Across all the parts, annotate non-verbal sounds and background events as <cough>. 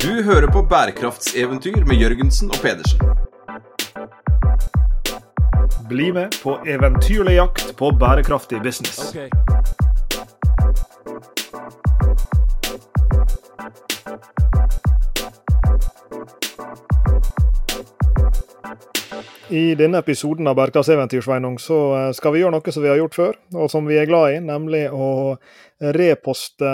Du hører på bærekraftseventyr med Jørgensen og Pedersen. Bli med på eventyrlig jakt på bærekraftig business. I denne episoden av Bærekraftseventyr Sveinung, så eh, skal vi gjøre noe som vi har gjort før, og som vi er glad i, nemlig å reposte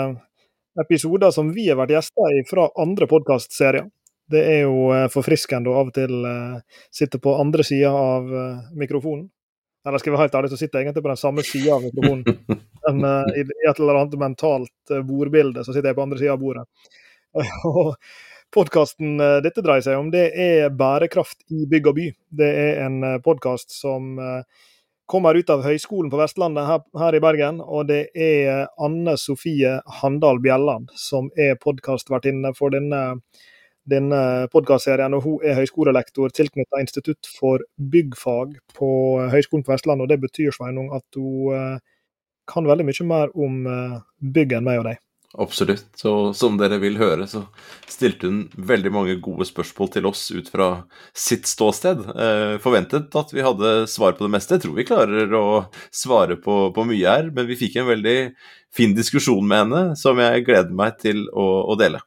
episoder som vi har vært gjester i fra andre podkastserier. Det er jo eh, forfriskende å av og til uh, sitte på andre sida av uh, mikrofonen. Eller skal vi være helt ærlig, så sitter jeg egentlig på den samme sida av mikrofonen. <laughs> Men i, et eller annet mentalt bordbilde så sitter jeg på andre sida av bordet. <laughs> Og Podkasten eh, dette dreier seg om, det er bærekraft i bygg og by. Det er en eh, podkast som eh, kommer ut av Høgskolen på Vestlandet her, her, i Bergen. Og det er Anne Sofie Handal Bjelland som er podkastvertinne for denne, denne podkastserien. Hun er høyskolelektor tilknyttet Institutt for byggfag på Høgskolen på Vestlandet. Og det betyr Sveinung, at hun kan veldig mye mer om bygg enn meg og deg. Absolutt. Og som dere vil høre, så stilte hun veldig mange gode spørsmål til oss ut fra sitt ståsted. Eh, forventet at vi hadde svar på det meste. Jeg tror vi klarer å svare på, på, mye her, men vi fikk en veldig fin diskusjon med henne som jeg gleder meg til å, å dele.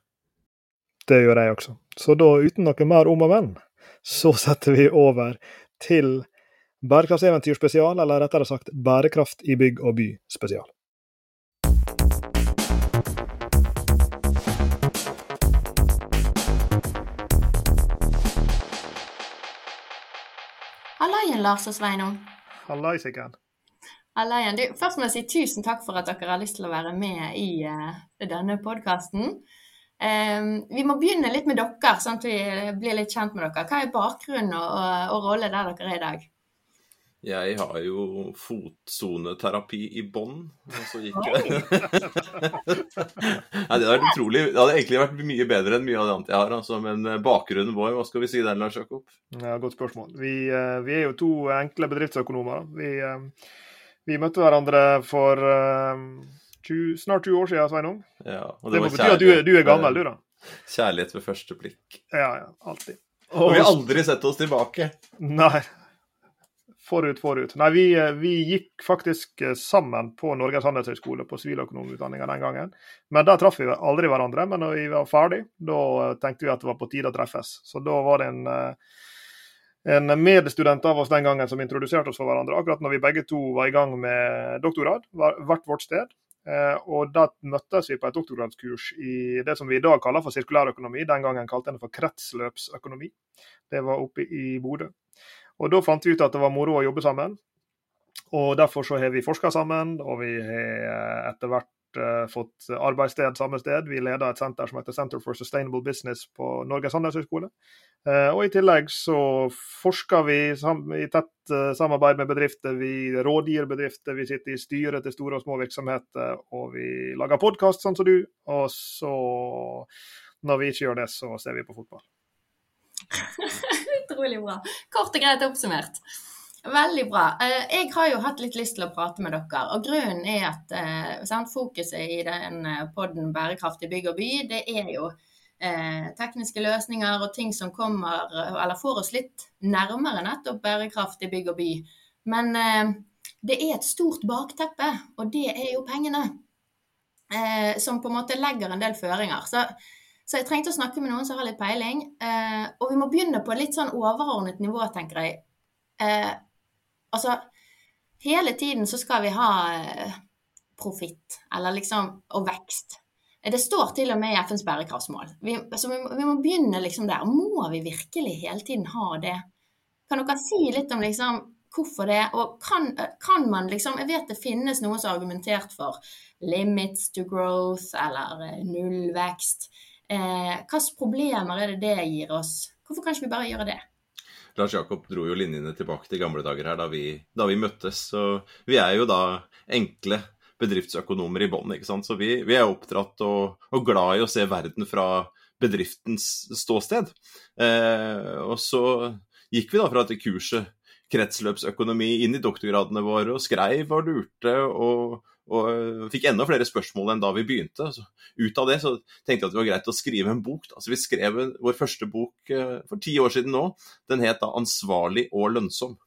Det gjør jeg også. Så da, uten noe mer om og men, så setter vi over til Bærekraftseventyr spesial, eller rettere sagt Bærekraft i bygg og by spesial. Lars og Sveinung. Hallaisiken. Hallaien. Du, først må jeg si tusen takk for at dere har lyst til å være med i uh, denne podkasten. Um, ehm, vi må begynne litt med dere, sånn at vi blir litt kjent med dere. Hva er bakgrunnen og, og, og rolle der dere er i dag? Jeg har jo fotsoneterapi i bånn, og så gikk jeg Nei, det, vært utrolig, det hadde egentlig vært mye bedre enn mye av det annet jeg har. Altså, men eh, bakgrunnen vår, hva skal vi si der, Lars Jakob? Ja, Godt spørsmål. Vi, eh, vi, er jo to enkle bedriftsøkonomer. Vi, eh, vi møtte hverandre for 20, snart 20 år siden, Sveinung. Ja, det, det må bety at du, du, er gammel, du, da. Kjærlighet ved første blikk. Ja, ja, alltid. Og, og vi har aldri sett oss tilbake. Nei, Forut, forut. Nei, vi, eh, vi, gikk faktisk eh, sammen på Norges handelshøyskole på siviløkonomutdanninga den gangen. Men der traff vi aldri hverandre. Men når vi var ferdig, da eh, tenkte vi at det var på tide å treffes. Så da var det en, en medstudent av oss den gangen som introduserte oss for hverandre, akkurat når vi begge to var i gang med doktorgrad, hvert vårt sted. Og da møttes vi på et doktorgradskurs i det som vi i dag kaller for sirkulærøkonomi. Den gangen kalte en det for kretsløpsøkonomi. Det var oppe i Bodø. Og Da fant vi ut at det var moro å jobbe sammen. Og Derfor så har vi forska sammen, og vi har eh, etter hvert uh, fått arbeidssted samme sted. Vi leder et senter som heter Center for Sustainable Business på Norges handelshøyskole. Uh, og I tillegg så forsker vi i tett uh, samarbeid med bedrifter. Vi rådgir bedrifter, vi sitter i styret til store og små virksomheter, og vi lager podkast sånn som du. Og så, når vi ikke gjør det, så ser vi på fotball. <laughs> Utrolig bra. Kort og greit oppsummert. Veldig bra. Eh, jeg har jo hatt litt lyst til å prate med dere. og Grunnen er at sant, fokuset i den eh, podden Bærekraftig bygg og by, det er jo eh, tekniske løsninger og ting som kommer, eller får oss litt nærmere nettopp bærekraftig bygg og by. Men eh, det er et stort bakteppe, og det er jo pengene. Eh, som på en måte legger en del føringer. Så så jeg trengte å snakke med noen som har litt peiling. Eh, og vi må begynne på litt sånn overordnet nivå, tenker jeg. Eh, altså, hele tiden så skal vi ha eh, profitt, eller liksom, og vekst. Det står til og med i FNs bærekraftsmål. Vi, så vi, vi, må begynne liksom der. Må vi virkelig hele tiden ha det? Kan dere si litt om liksom hvorfor det? Og kan, kan, man liksom Jeg vet det finnes noen som har argumentert for limits to growth eller eh, nullvekst. Eh, Hvilke problemer er det det gir oss? Hvorfor kan ikke vi bare gjøre det? Lars Jakob dro jo linjene tilbake til gamle dager her da vi, da vi møttes. Så vi er jo da enkle bedriftsøkonomer i bånn, ikke sant. Så vi, vi er oppdratt og, og, glad i å se verden fra bedriftens ståsted. Eh, og så gikk vi da fra dette kurset kretsløpsøkonomi inn i doktorgradene våre og skreiv og lurte og, og fikk enda flere spørsmål enn da vi begynte. Så ut av det så tenkte jeg at det var greit å skrive en bok. Altså, vi skrev vår første bok for ti år siden nå. Den het da 'Ansvarlig og lønnsom'.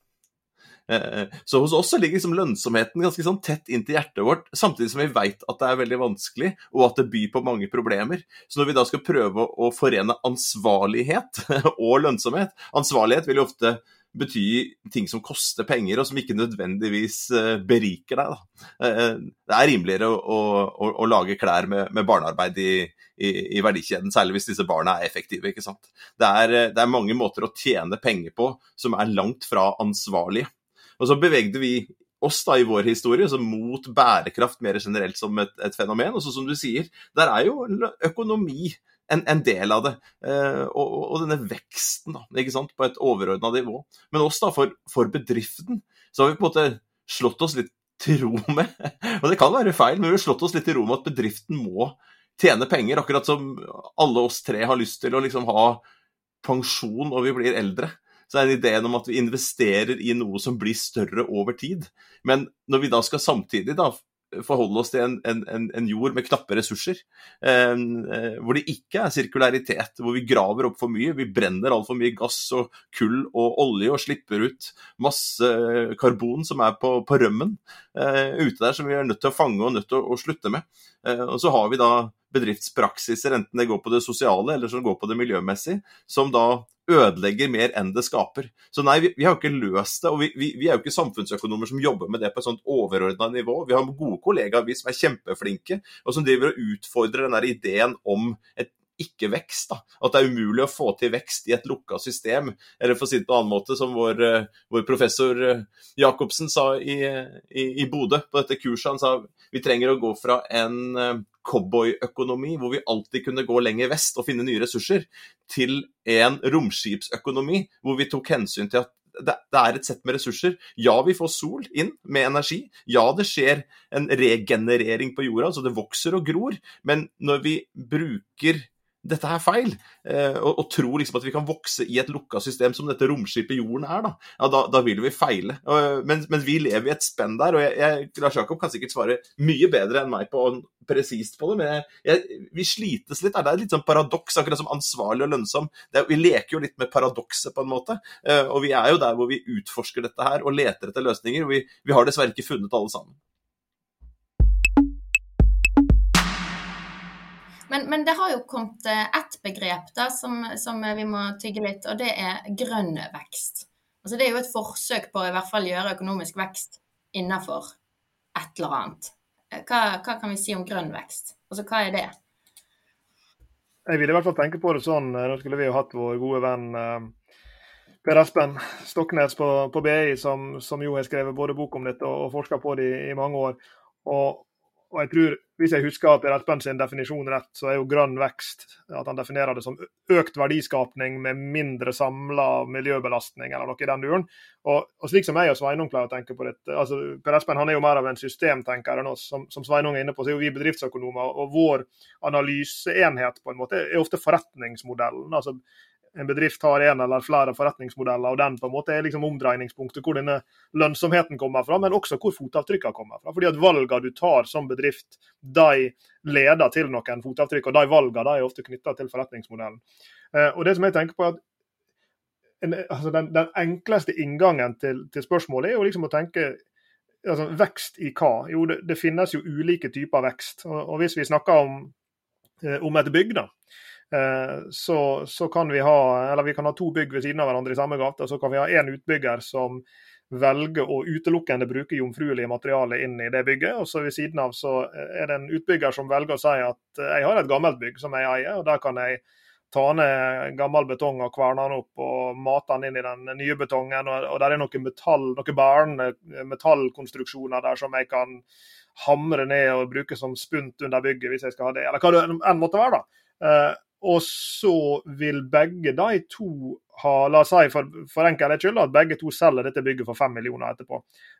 Så hos oss så ligger liksom lønnsomheten ganske sånn tett inntil hjertet vårt, samtidig som vi veit at det er veldig vanskelig, og at det byr på mange problemer. Så når vi da skal prøve å forene ansvarlighet <laughs> og lønnsomhet Ansvarlighet vil jo ofte bety ting som koster penger, og som ikke nødvendigvis eh, beriker deg. Da. Eh, det er rimeligere å, å, å lage klær med, med barnearbeid i, i, i, verdikjeden, særlig hvis disse barna er effektive. ikke sant? Det er, eh, det er mange måter å tjene penger på som er langt fra ansvarlige. Og så bevegde vi oss da i vår historie så mot bærekraft mer generelt som et, et fenomen. Og så som du sier, der er jo økonomi en, en, del av det. Eh, og, og, denne veksten da, ikke sant, på et overordna nivå. Men oss da, for, for, bedriften, så har vi på en måte slått oss litt til ro med <laughs> Og det kan være feil, men vi har slått oss litt til ro med at bedriften må tjene penger. Akkurat som alle oss tre har lyst til å liksom ha pensjon når vi blir eldre. Så er det ideen om at vi investerer i noe som blir større over tid. Men når vi da skal samtidig da forholde oss til en, en, en jord med knappe ressurser. Eh, eh, hvor det ikke er sirkularitet, hvor vi graver opp for mye. Vi brenner altfor mye gass og kull og olje og slipper ut masse karbon som er på, på rømmen eh, ute der, som vi er nødt til å fange og nødt til å, å slutte med. Eh, og så har vi da bedriftspraksiser, enten det går på det sosiale eller som går på det miljømessige, som da ødelegger mer enn det skaper. Så nei, vi, vi har jo ikke løst det. Og vi, vi, vi, er jo ikke samfunnsøkonomer som jobber med det på et sånt overordna nivå. Vi har gode kollegaer vi som er kjempeflinke, og som driver og utfordrer den der ideen om et ikke-vekst. da, At det er umulig å få til vekst i et lukka system. Eller for å si det på en annen måte, som vår, eh, vår professor eh, Jacobsen sa i, i, i Bodø på dette kurset. Han sa vi trenger å gå fra en eh, cowboyøkonomi, hvor vi alltid kunne gå lenger vest og finne nye ressurser, til en romskipsøkonomi, hvor vi tok hensyn til at det, er et sett med ressurser. Ja, vi får sol inn med energi. Ja, det skjer en regenerering på jorda, så det vokser og gror. Men når vi bruker dette er feil, eh, og, og tror liksom at vi kan vokse i et lukka system som dette romskipet jorden er, da, ja, da, da vil vi feile. Men, men, vi lever i et spenn der, og jeg, jeg, Lars Jakob kan sikkert svare mye bedre enn meg på presist på det, men jeg, jeg, vi slites litt. Det er litt sånn paradoks, akkurat som ansvarlig og lønnsom. Er, vi leker jo litt med paradokset, på en måte. Eh, og vi er jo der hvor vi utforsker dette her og leter etter løsninger. og Vi, vi har dessverre ikke funnet alle sammen. Men, men, det har jo kommet eh, ett begrep da, som, som, vi må tygge litt, og det er grønn vekst. Altså Det er jo et forsøk på å i hvert fall gjøre økonomisk vekst innenfor et eller annet. Eh, hva, hva kan vi si om grønn vekst? Altså hva er det? Jeg ville i hvert fall tenke på det sånn, eh, nå skulle vi jo hatt vår gode venn Per Espen Stoknes på, på BI, som, som, jo har skrevet både bok om dette og, og forska på det i, i mange år. Og, og jeg tror, Hvis jeg husker at Espen sin definisjon rett, så er jo grønn vekst at han definerer det som økt verdiskapning med mindre samla miljøbelastning, eller noe i den duren. Og, og slik som jeg og Sveinung pleier å tenke på dette, altså Per Espen han er jo mer av en systemtenker enn oss. Som, som Sveinung er inne på, så er jo vi bedriftsøkonomer, og vår analyseenhet på en måte er ofte forretningsmodellen. altså en bedrift har en eller flere forretningsmodeller, og den på en måte er liksom omdreiningspunktet hvor denne lønnsomheten kommer fra, men også hvor fotavtrykkene kommer fra. Fordi at Valgene du tar som bedrift, de leder til noen fotavtrykk, og de valgene er ofte knytta til forretningsmodellen. Eh, og det som jeg tenker på er at en, altså den, den, enkleste inngangen til, til, spørsmålet er jo liksom å tenke altså, vekst i hva? Jo, det, det, finnes jo ulike typer vekst. Og, og hvis vi snakker om, eh, om et bygg, da, så, så, kan vi ha eller vi kan ha to bygg ved siden av hverandre i samme gate. og Så kan vi ha én utbygger som velger å utelukkende bruke jomfruelige materialer inn i det bygget. og så Ved siden av så er det en utbygger som velger å si at eh, jeg har et gammelt bygg som jeg eier, og der kan jeg ta ned gammel betong og kverne den opp og mate den inn i den nye betongen. Og, og der er noen metall, noen bærende metallkonstruksjoner der som jeg kan hamre ned og bruke som spunt under bygget hvis jeg skal ha det, eller hva det enn måtte være. da. Og så vil begge de to ha La oss si for, for enkelhets skyld at begge to selger dette bygget for fem millioner etterpå.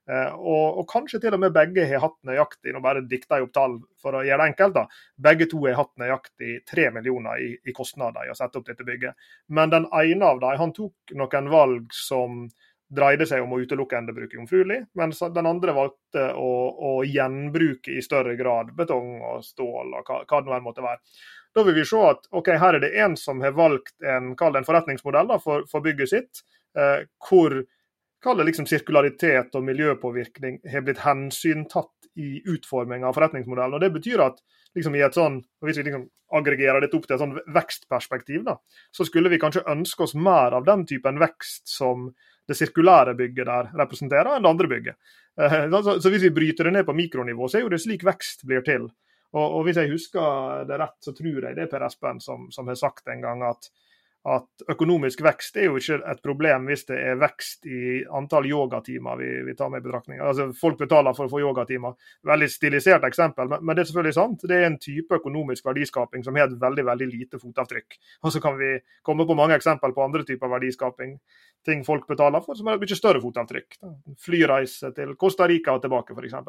Eh, og, og, kanskje til og med begge har hatt nøyaktig nå bare dikter jeg opp tall for å gjøre det enkelt, da, begge to har hatt nøyaktig tre millioner i, i kostnader i å sette opp dette bygget. Men den ene av dem han tok noen valg som dreide seg om å utelukkende bruke jomfruelig, mens den andre valgte å, å, gjenbruke i større grad betong og stål og hva, hva det måtte være. Da vil vi se at ok, her er det en som har valgt en, en forretningsmodell da, for, for, bygget sitt, eh, hvor det liksom sirkularitet og miljøpåvirkning har blitt hensyntatt i utforminga av forretningsmodellen. Og Det betyr at liksom i et sånn, hvis vi liksom aggregerer dette opp til et sånn vekstperspektiv, da, så skulle vi kanskje ønske oss mer av den typen vekst som det sirkulære bygget der representerer, enn det andre bygget. Eh, så, Hvis vi bryter det ned på mikronivå, så er jo det slik vekst blir til. Og Hvis jeg husker det rett, så tror jeg det er Per Espen som, som har sagt en gang at at økonomisk vekst er jo ikke et problem hvis det er vekst i antall yogatimer vi, vi tar med i betraktning. Altså, folk betaler for å få yogatimer. Veldig stilisert eksempel, men, men, det er selvfølgelig sant. Det er en type økonomisk verdiskaping som har et veldig veldig lite fotavtrykk. Og så kan vi komme på mange eksempel på andre typer verdiskaping. Ting folk betaler for som har et mye større fotavtrykk. Flyreise til Costa Rica og tilbake, f.eks.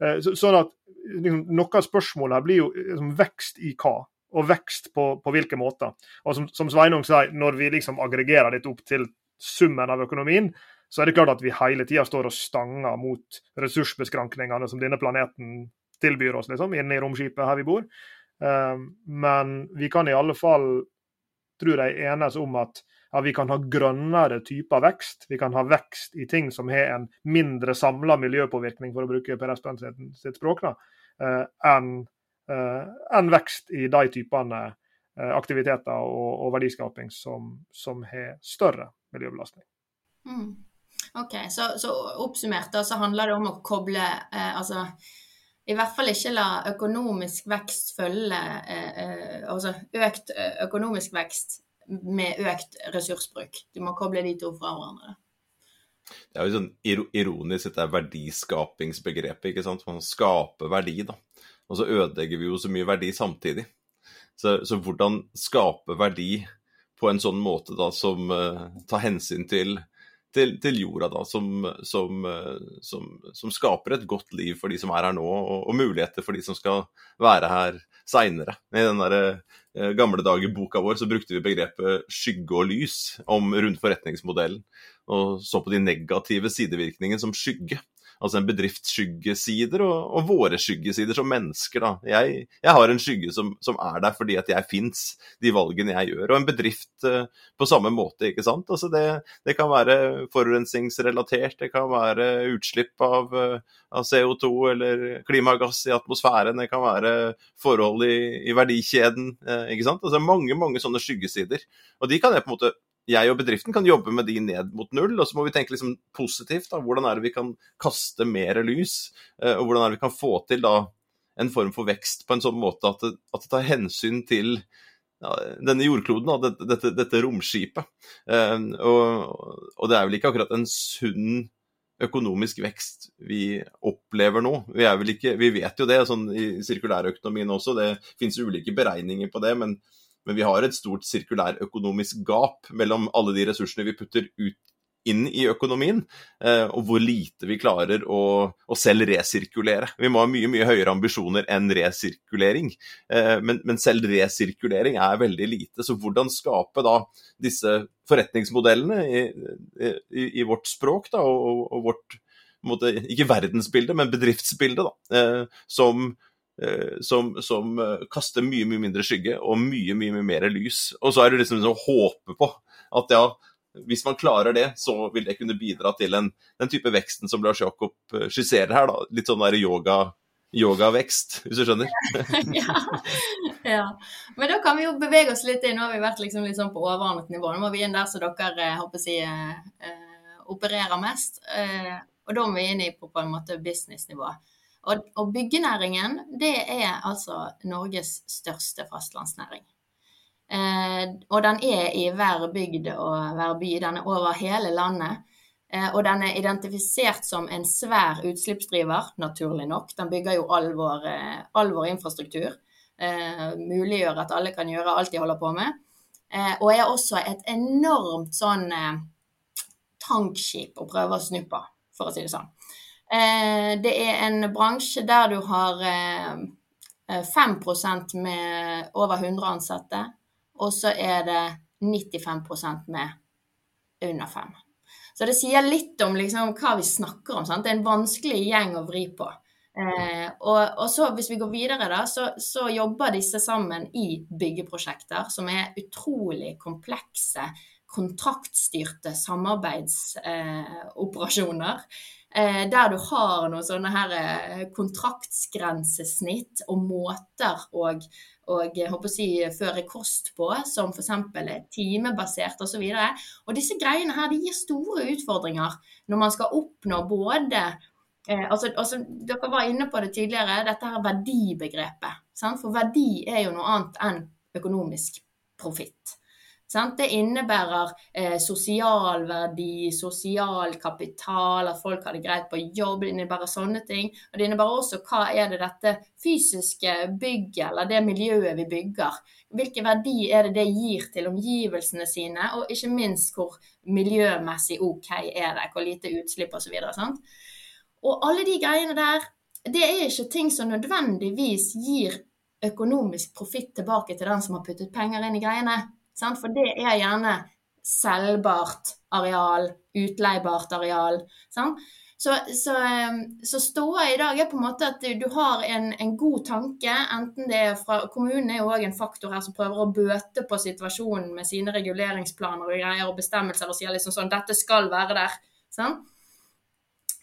Eh, så, sånn at liksom, Noe av spørsmålet blir jo liksom, vekst i hva? Og vekst på, på hvilke måter. Og som, som Sveinung sier, når vi liksom aggregerer dette opp til summen av økonomien, så er det klart at vi hele tida står og stanger mot ressursbeskrankningene som denne planeten tilbyr oss, liksom, inne i romskipet her vi bor. Um, men vi kan i alle fall, tror jeg, enes om at ja, vi kan ha grønnere typer vekst. Vi kan ha vekst i ting som har en mindre samla miljøpåvirkning, for å bruke Per Espen sitt, språk, da, uh, enn en eh, vekst i de typene eh, aktiviteter og, og verdiskaping som, som, har større miljøbelastning. Mm. Ok, så, så, oppsummert da, så handler det om å koble eh, altså i hvert fall ikke la økonomisk vekst følge eh, eh altså økt økonomisk vekst med økt ressursbruk. Du må koble de to fra hverandre. Det er jo sånn ironisk dette verdiskapingsbegrepet. ikke sant? Man skaper verdi, da og så ødelegger vi jo så mye verdi samtidig. Så, så hvordan skape verdi på en sånn måte da som uh, tar hensyn til, til, til jorda, da, som, som, uh, som, som, skaper et godt liv for de som er her nå, og, og muligheter for de som skal være her seinere. I den der, uh, gamle dager-boka vår så brukte vi begrepet skygge og lys om rundt forretningsmodellen, og så på de negative sidevirkningene som skygge altså en bedrifts skyggesider og, og, våre skyggesider som mennesker. Da. Jeg, jeg har en skygge som, som, er der fordi at jeg fins, de valgene jeg gjør. Og en bedrift uh, på samme måte, ikke sant. Altså det, det, kan være forurensningsrelatert, det kan være utslipp av, uh, av, CO2 eller klimagass i atmosfæren, det kan være forhold i, i verdikjeden, uh, ikke sant. Altså mange, mange sånne skyggesider. Og de kan jeg på en måte jeg og bedriften kan jobbe med de ned mot null. Og så må vi tenke liksom positivt. da, Hvordan er det vi kan kaste mer lys? Eh, og hvordan er det vi kan få til da en form for vekst på en sånn måte at det, at det tar hensyn til ja, denne jordkloden, da, dette, dette, dette romskipet. Eh, og, og, det er vel ikke akkurat en sunn økonomisk vekst vi opplever nå. Vi, ikke, vi vet jo det sånn i sirkulærøkonomien også, det finnes ulike beregninger på det. men men vi har et stort sirkulærøkonomisk gap mellom alle de ressursene vi putter ut inn i økonomien, eh, og hvor lite vi klarer å, å, selv resirkulere. Vi må ha mye mye høyere ambisjoner enn resirkulering, eh, men, men, selv resirkulering er veldig lite. Så hvordan skape da disse forretningsmodellene i, i, i vårt språk da, og, og vårt måte, ikke verdensbilde, men bedriftsbilde, da, eh, som som, som, eh, kaster mye mye mindre skygge og mye mye, mye mer lys. Og så er det liksom å håpe på at ja, hvis man klarer det, så vil det kunne bidra til en, den type veksten som Lars Jakob eh, skisserer her. da, Litt sånn der yoga yogavekst, hvis du skjønner? <laughs> ja. ja. Men da kan vi jo bevege oss litt inn. Nå har vi vært liksom litt sånn på overordnet nivå. Nå må vi inn der så dere håper si, eh, opererer mest. Eh, og da må vi inn i på, på en måte businessnivå. Og, og byggenæringen, det er altså Norges største fastlandsnæring. Eh, og den er i hver bygd og hver by. Den er over hele landet. Eh, og den er identifisert som en svær utslippsdriver, naturlig nok. Den bygger jo all vår, eh, all vår infrastruktur. Eh, muliggjør at alle kan gjøre alt de holder på med. Eh, og er også et enormt sånn eh, tankskip å prøve å snu på, for å si det sånn. Eh, det er en bransje der du har 5 eh, med over 100 ansatte, og så er det 95% med under 5. Så det sier litt om liksom, hva vi snakker om. Sant? Det er en vanskelig gjeng å vri på. Eh, og, og, så hvis vi går videre, da, så, så, jobber disse sammen i byggeprosjekter som er utrolig komplekse, kontraktstyrte samarbeidsoperasjoner. Eh, der du har noen sånne her eh, kontraktsgrensesnitt og måter å og håper å si, føre kost på, som f.eks. timebasert osv. Og, så og disse greiene her de gir store utfordringer når man skal oppnå både eh, altså, altså, Dere var inne på det tidligere, dette her verdibegrepet. Sant? For verdi er jo noe annet enn økonomisk profitt. Sant? Det innebærer eh, sosial verdi, sosial kapital, at folk har det greit på jobb. Det innebærer sånne ting. Og det innebærer også hva er det dette fysiske bygget eller det miljøet vi bygger. Hvilken verdi er det det gir til omgivelsene sine, og ikke minst hvor miljømessig OK er det, hvor lite utslipp osv. Og, og alle de greiene der, det er ikke ting som nødvendigvis gir økonomisk profitt tilbake til den som har puttet penger inn i greiene. For det er gjerne selvbart areal, utleiebart areal. Sant? Så, så, ehm, så ståa i dag er på en måte at du har en, en, god tanke, enten det er fra Kommunen er jo òg en faktor her som prøver å bøte på situasjonen med sine reguleringsplaner og greier og bestemmelser og sier liksom sånn dette skal være der. Sant?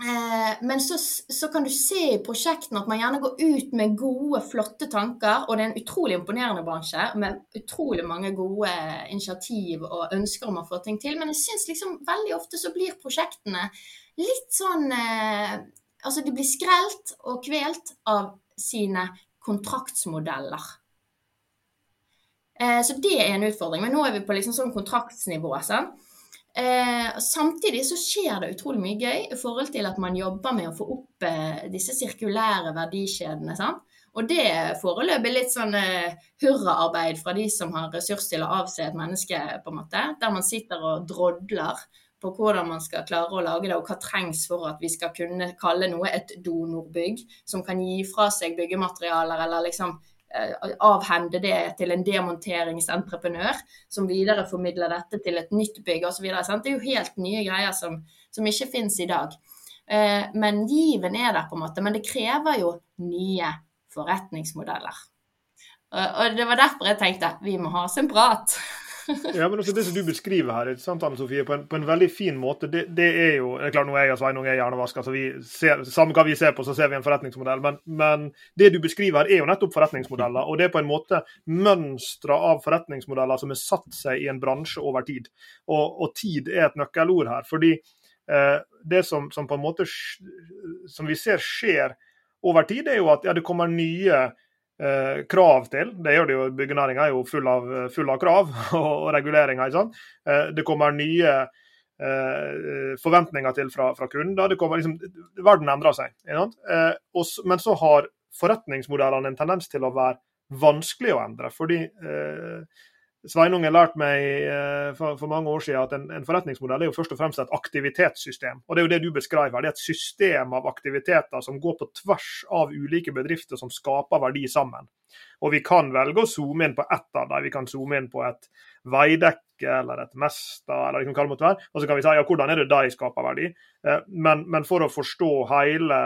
Eh, men så, så, kan du se i prosjektene at man gjerne går ut med gode, flotte tanker. Og det er en utrolig imponerende bransje med utrolig mange gode initiativ og ønsker om å få ting til. Men jeg syns liksom veldig ofte så blir prosjektene litt sånn eh, Altså de blir skrelt og kvelt av sine kontraktsmodeller. Eh, så det er en utfordring. Men nå er vi på liksom sånn kontraktsnivå. Sant? Eh, samtidig så skjer det utrolig mye gøy i forhold til at man jobber med å få opp eh, disse sirkulære verdikjedene. Sant? Og det er foreløpig litt sånn eh, hurraarbeid fra de som har ressurs til å avse et menneske, på en måte. Der man sitter og drodler på hvordan man skal klare å lage det, og hva trengs for at vi skal kunne kalle noe et donorbygg, som kan gi fra seg byggematerialer eller liksom avhende det til en demonteringsentreprenør, som videreformidler dette til et nytt bygg osv. Det er jo helt nye greier som, som ikke finnes i dag. Eh, men given er der, på en måte. Men det krever jo nye forretningsmodeller. Og det var derfor jeg tenkte vi må ha oss en prat. <laughs> ja, men også Det som du beskriver her, sant, Anne Sofie, på en, på en veldig fin måte, det, det, er jo det er klart Nå er jeg og Sveinung er hjernevaska, så vi ser, samme hva vi ser på, så ser vi en forretningsmodell. Men, men, det du beskriver her, er jo nettopp forretningsmodeller. Og det er på en måte mønstre av forretningsmodeller som har satt seg i en bransje over tid. Og, og tid er et nøkkelord her. fordi eh, det som, som, på en måte som vi ser skjer over tid, er jo at ja, det kommer nye eh, krav til. Det gjør det jo, Byggenæringa er jo full av, full av krav <laughs> og, og reguleringer. ikke sant? Eh, det kommer nye eh, forventninger til fra, fra kunder. det kommer liksom, Verden endrer seg. Eh, og, men så har forretningsmodellene en tendens til å være vanskelig å endre. fordi eh, Sveinung har lært meg eh, for, for, mange år siden at en, en, forretningsmodell er jo først og fremst et aktivitetssystem. Og Det er jo det du beskriver. Det er et system av aktiviteter som går på tvers av ulike bedrifter som skaper verdi sammen. Og Vi kan velge å zoome inn på ett av dem. Vi kan zoome inn på et veidekke eller et Mesta, eller hva det måtte være. Og så kan vi si ja, hvordan er det de skaper verdi. Eh, men, men for å forstå hele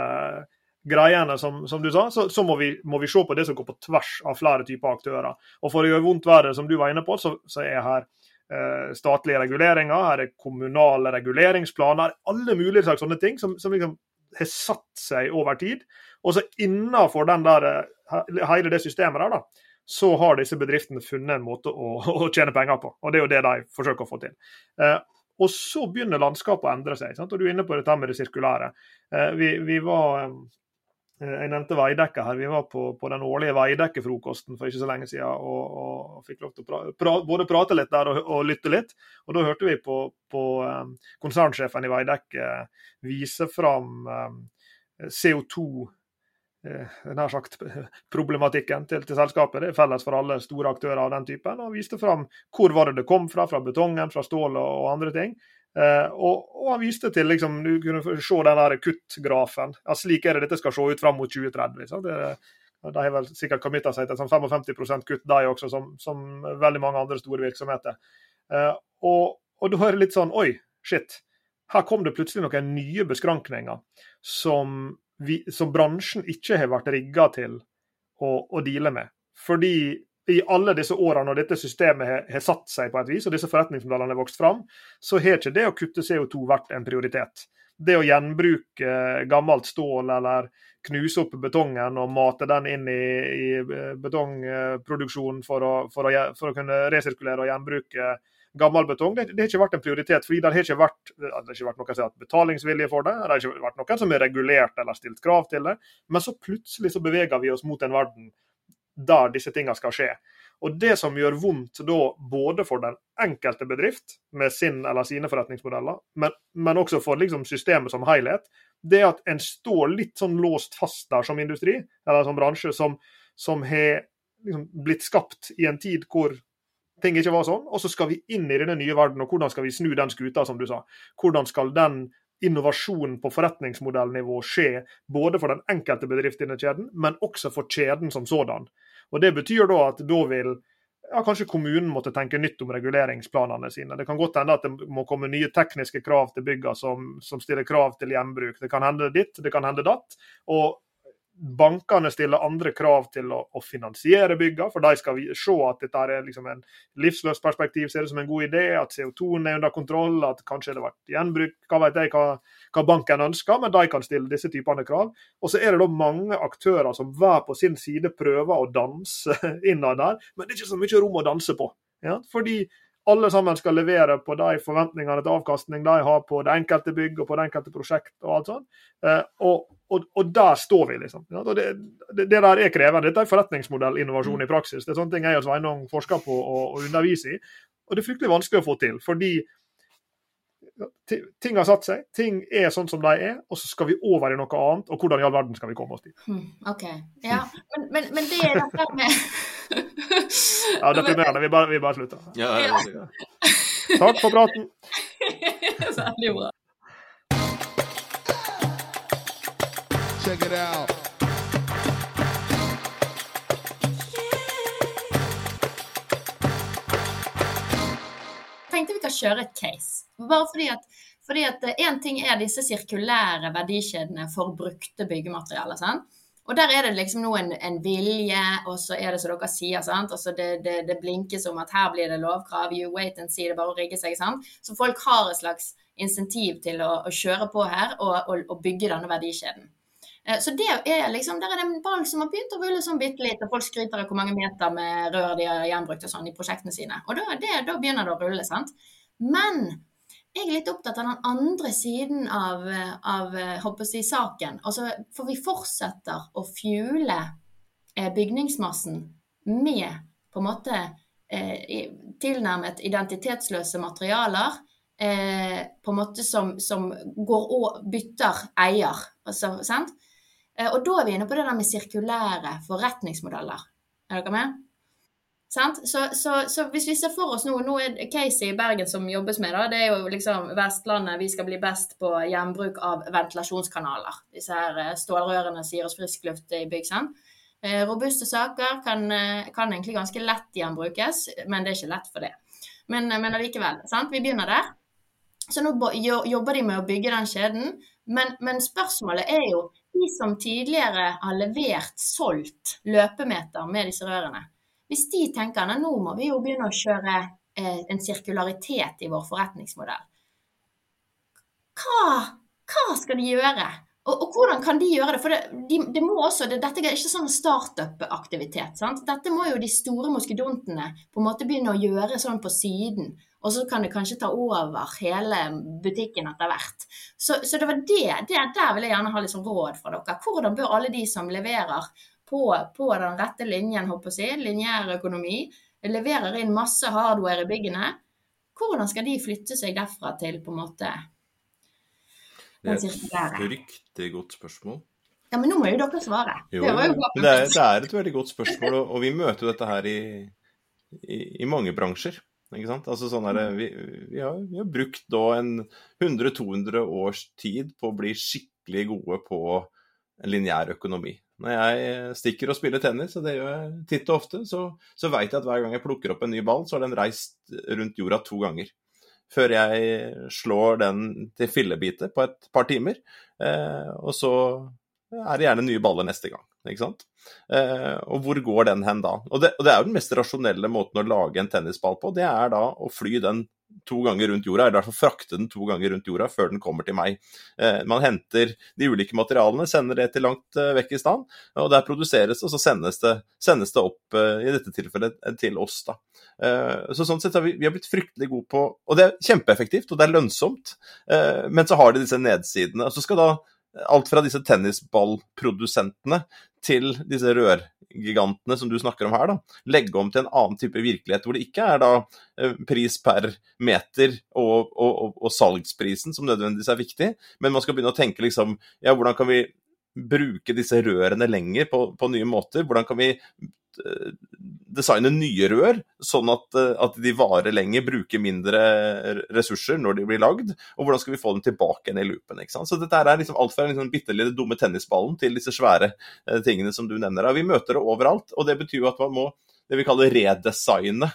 greiene, som, som du sa, så, så må, vi, må, vi, se på det som går på tvers av flere typer aktører. Og For å gjøre vondt verre, som du var inne på, så, så er her eh, statlige reguleringer, her er kommunale reguleringsplaner, alle mulige slags sånne ting som, som liksom har satt seg over tid. Og så innenfor den der, eh, hele det systemet der, da, så har disse bedriftene funnet en måte å, <laughs> å, tjene penger på. Og det er jo det de forsøker å få til. Eh, og så begynner landskapet å endre seg. Sant? Og Du er inne på dette med det sirkulære. Eh, vi, vi var eh, jeg nevnte Veidekke her. Vi var på, på den årlige Veidekke-frokosten for ikke så lenge siden. Og, og fikk lov til å pra, pra, både prate litt der og, og, lytte litt. Og da hørte vi på, på um, konsernsjefen i Veidekke vise fram um, CO2 nær sagt <laughs> problematikken til, til, selskapet. Det er felles for alle store aktører av den typen. Og viste fram hvor var det det kom fra, fra betongen, fra stål og, og andre ting. Uh, og, og, han viste til liksom, Du kunne se den kuttgrafen. Ja, slik er det dette skal se ut fram mot 2030. Så det, de har vel sikkert committa seg til sånn 55% kutt, de også, som, som, veldig mange andre store virksomheter. Uh, og, og da er det litt sånn Oi, shit. her kom det plutselig noen nye beskrankninger som, vi, som bransjen ikke har vært rigga til å, å deale med. Fordi i alle disse årene når dette systemet har, satt seg på et vis, og disse forretningsmodellene har vokst fram, så har ikke det å kutte CO2 vært en prioritet. Det å gjenbruke gammelt stål eller knuse opp betongen og mate den inn i, i betongproduksjonen for å, for, å, for å, kunne resirkulere og gjenbruke gammel betong, det, det, har ikke vært en prioritet. fordi Det har ikke vært, har ikke vært noen som har betalingsvilje for det, det har ikke vært noen som har regulert eller stilt krav til det. Men så plutselig så beveger vi oss mot en verden der disse tingene skal skje. Og Det som gjør vondt da, både for den enkelte bedrift med sin eller sine forretningsmodeller, men, men også for liksom systemet som helhet, det er at en står litt sånn låst fast der som industri, eller som bransje, som, som har liksom blitt skapt i en tid hvor ting ikke var sånn. Og så skal vi inn i denne nye verden, og hvordan skal vi snu den skuta, som du sa. Hvordan skal den innovasjonen på forretningsmodellnivå skje, både for den enkelte bedrift i denne kjeden, men også for kjeden som sådan. Og Det betyr da at da vil ja, kanskje kommunen måtte tenke nytt om reguleringsplanene sine. Det kan godt hende at det må komme nye tekniske krav til byggene som, som stiller krav til gjenbruk. Det kan hende ditt, det kan hende datt. Og bankene stiller andre krav til å, å finansiere byggene, for de skal se at dette er liksom en livsløst perspektiv, ser det som en god idé, at CO2-en er under kontroll, at kanskje det har vært gjenbruk, hva vet jeg hva, hva, banken ønsker, men de kan stille disse typene krav. Og så er det da mange aktører som hver på sin side prøver å danse <laughs> innad der, men det er ikke så mye rom å danse på. Ja? Fordi alle sammen skal levere på de forventningene til avkastning de har på det enkelte bygg og på det enkelte prosjekt. og alt sånt. Eh, og, og, og der står vi, liksom. Ja, det, det, det, der er krevende. Dette er forretningsmodellinnovasjon i praksis. Det er sånne ting jeg og Sveinung forsker på og, og underviser i. Og det er fryktelig vanskelig å få til. fordi ting har satt seg, ting er sånn som de er, og så skal vi over i noe annet. Og hvordan i all verden skal vi komme oss dit? Hmm, OK. Ja, men, men, men det er dette med <laughs> Ja, deprimerende. Vi bare, vi bare slutter. Ja, ja, ja. Takk for praten. <laughs> Veldig bra. Check it out. Jeg tenkte vi kan kjøre et case. Bare fordi at, fordi at en ting er disse sirkulære verdikjedene for brukte byggematerialer. sant? Og der er det liksom nå en, en, vilje, og så er det som dere sier, sant? Altså det, det, det, blinkes om at her blir det lovkrav, you wait and see, det bare å rigge seg. sant? Så folk har et slags insentiv til å, å kjøre på her og, og, og bygge denne verdikjeden. Eh, så det er liksom, der er det en ball som har begynt å rulle sånn bitte litt, og folk skryter av hvor mange meter med rør de har gjenbrukt og sånn i prosjektene sine. Og da, det, da begynner det å rulle, sant. Men jeg er litt opptatt av den andre siden av, av jeg, saken. Altså, for vi fortsetter å fuele eh, bygningsmassen med på en måte eh, tilnærmet identitetsløse materialer. Eh, på en måte som, som går og bytter eier. Altså? Eh, og da er vi inne på det der med sirkulære forretningsmodeller. Er dere med? Så, så, så, hvis vi ser for oss nå Nå er Casey i Bergen som jobbes med, da, det er jo liksom Vestlandet. Vi skal bli best på gjenbruk av ventilasjonskanaler. Disse her eh, stålrørene som gir oss frisk luft i bygg. sant? Eh, robuste saker kan, kan, egentlig ganske lett gjenbrukes, men det er ikke lett for det. Men, men allikevel. sant? Vi begynner der. Så nå jobber de med å bygge den kjeden. Men, men spørsmålet er jo de som tidligere har levert, solgt løpemeter med disse rørene, hvis de tenker at nå må vi jo begynne å kjøre eh, en sirkularitet i vår forretningsmodell, hva, hva skal de gjøre? Og, og, hvordan kan de gjøre det? For det, de, det må også, det, dette er ikke sånn startup-aktivitet. Dette må jo de store moskedontene på en måte begynne å gjøre sånn på siden. Og så kan det kanskje ta over hele butikken etter hvert. Så, så, det var det, det, Der vil jeg gjerne ha litt sånn råd fra dere. Hvordan bør alle de som leverer på, på den rette linjen, håper jeg, lineær økonomi, leverer inn masse hardware i byggene, hvordan skal de flytte seg derfra til på en måte Det er et riktig godt spørsmål. Ja, men nå må jo dere svare. Jo, det, jo det, er, det, er, et veldig godt spørsmål, og, og vi møter jo dette her i, i, i mange bransjer. Ikke sant? Altså sånn der, vi, vi, har, vi, har, brukt da en 100-200 års tid på å bli skikkelig gode på lineær økonomi. Når jeg stikker og spiller tennis, og det gjør jeg titt og ofte, så, så veit jeg at hver gang jeg plukker opp en ny ball, så har den reist rundt jorda to ganger. før jeg slår den til fillebiter på et par timer. Eh, og så er det gjerne nye baller neste gang. Ikke sant? Eh, og hvor går den hen da? Og det, og det er jo den mest rasjonelle måten å lage en tennisball på. Det er da å fly den to ganger rundt jorda, eller i hvert fall frakte den to ganger rundt jorda før den kommer til meg. Eh, man henter de ulike materialene, sender det til langt eh, vekk i stand, og der produseres det, og så sendes det, sendes det opp, i dette tilfellet, til oss. da. Så sånn sett har vi, vi har blitt fryktelig gode på Og det er kjempeeffektivt, og det er lønnsomt, men så har det disse nedsidene. og så skal da alt fra disse tennisballprodusentene til disse rørgigantene som du snakker om her, da, legge om til en annen type virkelighet, hvor det ikke er da eh, pris per meter og, og, og, og salgsprisen som nødvendigvis er viktig, men man skal begynne å tenke liksom ja, hvordan kan vi bruke disse rørene lenger på, på nye måter? Hvordan kan vi designe nye rør, sånn at, eh, at, de varer lenger, bruker mindre ressurser når de blir lagd. Og hvordan skal vi få dem tilbake igjen i loopen. ikke sant? Så dette er liksom alt fra den liksom bitte lille dumme tennisballen til disse svære eh, tingene som du nevner. Vi møter det overalt, og det betyr jo at man må det vi kaller redesigne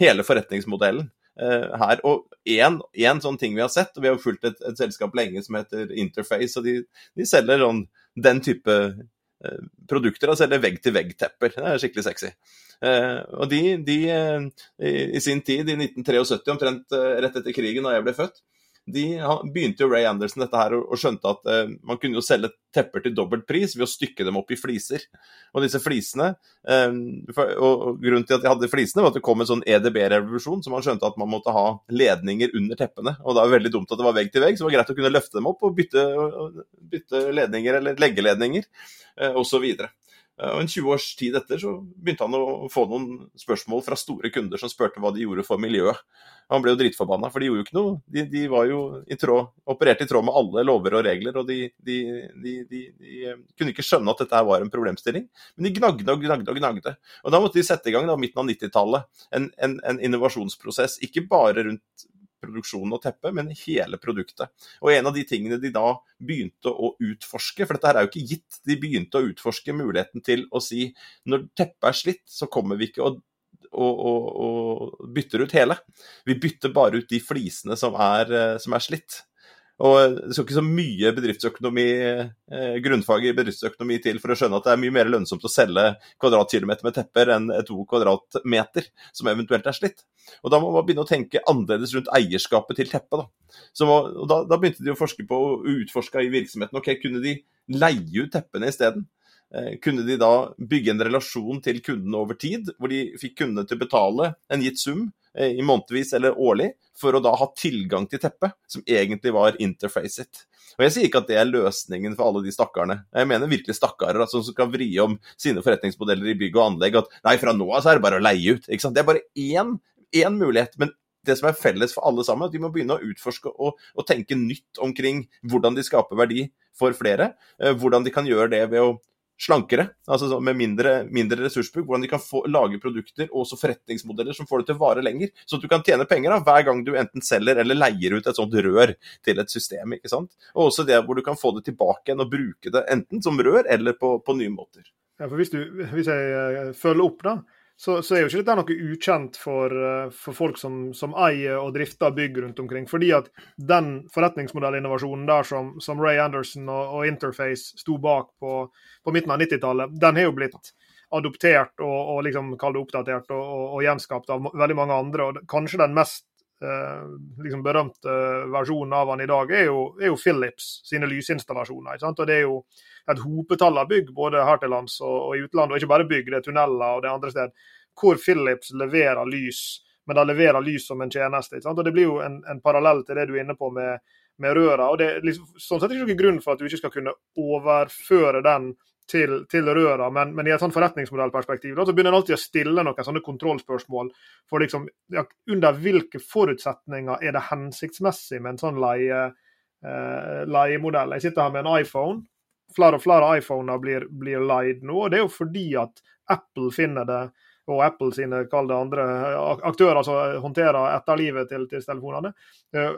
hele forretningsmodellen. Eh, her. Og én sånn ting vi har sett, og vi har fulgt et, et selskap lenge som heter Interface, og de, de selger sånn, den type Eh, produkter og selger vegg-til-vegg-tepper. Det er skikkelig sexy. Eh, og de, de eh, i sin tid, i 1973, omtrent rett etter krigen da jeg ble født, de begynte jo Ray Anderson dette her og skjønte at eh, man kunne jo selge tepper til dobbelt pris ved å stykke dem opp i fliser. Og disse flisene eh, for, og, Grunnen til at de hadde flisene, var at det kom en sånn EDB-revolusjon, så man skjønte at man måtte ha ledninger under teppene. Og det var veldig dumt at det var vegg til vegg, så det var greit å kunne løfte dem opp og bytte, bytte ledninger eller leggeledninger eh, osv. Og En 20 års tid etter så begynte han å få noen spørsmål fra store kunder som spurte hva de gjorde for miljøet. Han ble jo dritforbanna, for de gjorde jo ikke noe. De, de var jo i tråd, opererte i tråd med alle lover og regler, og de, de, de, eh, kunne ikke skjønne at dette her var en problemstilling. Men de gnagde og gnagde og gnagde. Og da måtte de sette i gang da, midten av 90-tallet en, en, en innovasjonsprosess, ikke bare rundt produksjonen og teppet, men hele produktet. Og en av de tingene de da begynte å utforske, for dette her er jo ikke gitt, de begynte å utforske muligheten til å si når teppet er slitt, så kommer vi ikke å og, og, og, bytter ut hele. Vi bytter bare ut de flisene som er, eh, som er slitt. Og Det skal ikke så mye bedriftsøkonomi, eh, grunnfag i bedriftsøkonomi til for å skjønne at det er mye mer lønnsomt å selge kvadratkilometer med tepper enn to kvadratmeter som eventuelt er slitt. Og Da må man begynne å tenke annerledes rundt eierskapet til teppet. Da. Da, da, begynte de å forske på og utforske i virksomheten. ok, Kunne de leie ut teppene isteden? Eh, kunne de da bygge en relasjon til kundene over tid, hvor de fikk kundene til å betale en gitt sum eh, i månedvis eller årlig, for å da ha tilgang til teppet, som egentlig var interfacet. Og Jeg sier ikke at det er løsningen for alle de stakkarene. Jeg mener virkelig stakkarer altså, som skal vri om sine forretningsmodeller i bygg og anlegg. At nei, fra nå av så er det bare å leie ut. ikke sant? Det er bare én, én mulighet. men det som er felles for alle sammen, at de må begynne å utforske og, og tenke nytt omkring hvordan de skaper verdi for flere. Eh, hvordan de kan gjøre det ved å slankere, altså med mindre, mindre ressursbruk. Hvordan de kan få, lage produkter og også forretningsmodeller som får det til å vare lenger. Så at du kan tjene penger da, hver gang du enten selger eller leier ut et sånt rør til et system. ikke sant? Og også det hvor du kan få det tilbake igjen og bruke det enten som rør eller på, på nye måter. Ja, for hvis, du, hvis jeg eh, følger opp, da, så, så, er jo ikke dette noe ukjent for, eh, for folk som, som, eier og drifter bygg rundt omkring. Fordi at den forretningsmodellinnovasjonen der som, som Ray Anderson og, og, Interface sto bak på, på midten av 90-tallet, den har jo blitt adoptert og, og liksom, oppdatert og, og, og, gjenskapt av veldig mange andre. og Kanskje den mest liksom berømte versjonen av han i dag er jo, er jo Philips sine lysinstallasjoner. Ikke sant? Og Det er jo et hopetall av bygg både her til lands og, og, i utlandet, og ikke bare bygg, det er tunneler og det andre sted, hvor Philips leverer lys, men de leverer lys som en tjeneste. ikke sant? Og Det blir jo en, en parallell til det du er inne på med, med røra. og det er liksom, sånn sett ikke noen grunn for at du ikke skal kunne overføre den til, til røra, men, men, i et sånn forretningsmodellperspektiv da, så begynner en alltid å stille noen sånne kontrollspørsmål for liksom, ja, under hvilke forutsetninger er det hensiktsmessig med en sånn leie, eh, leiemodell. Jeg sitter her med en iPhone flere og flere iPhoner blir, blir leid nå. og Det er jo fordi at Apple finner det, og Apple sine kall det andre aktører som håndterer etterlivet til, til telefonene, eh,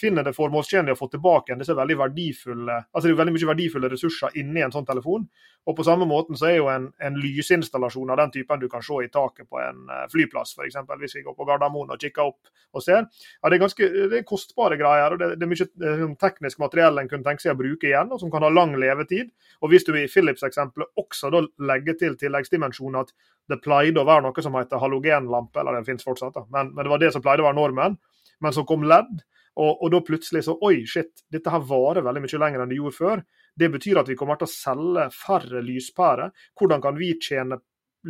finner det formålstjenlig å få tilbake disse veldig verdifulle altså det er veldig mye verdifulle ressurser inni en sånn telefon. Og på samme måten så er jo en, en lysinstallasjon av den typen du kan se i taket på en eh, flyplass, f.eks. Hvis vi går på Gardermoen og kikker opp og ser. Ja, Det er ganske det er kostbare greier. og Det, det er mye sånn teknisk materiell en kunne tenke seg å bruke igjen, og som kan ha lang levetid. Og Hvis du i Philips-eksempelet også da legger til tilleggsdimensjonen at det pleide å være noe som heter halogenlampe, eller det finnes fortsatt, da. Men, men, det var det som pleide å være normen. Men så kom LED, og, og, da plutselig så Oi, shit, dette her varer veldig mye lenger enn det gjorde før. Det betyr at vi kommer til å selge færre lyspærer. Hvordan kan vi tjene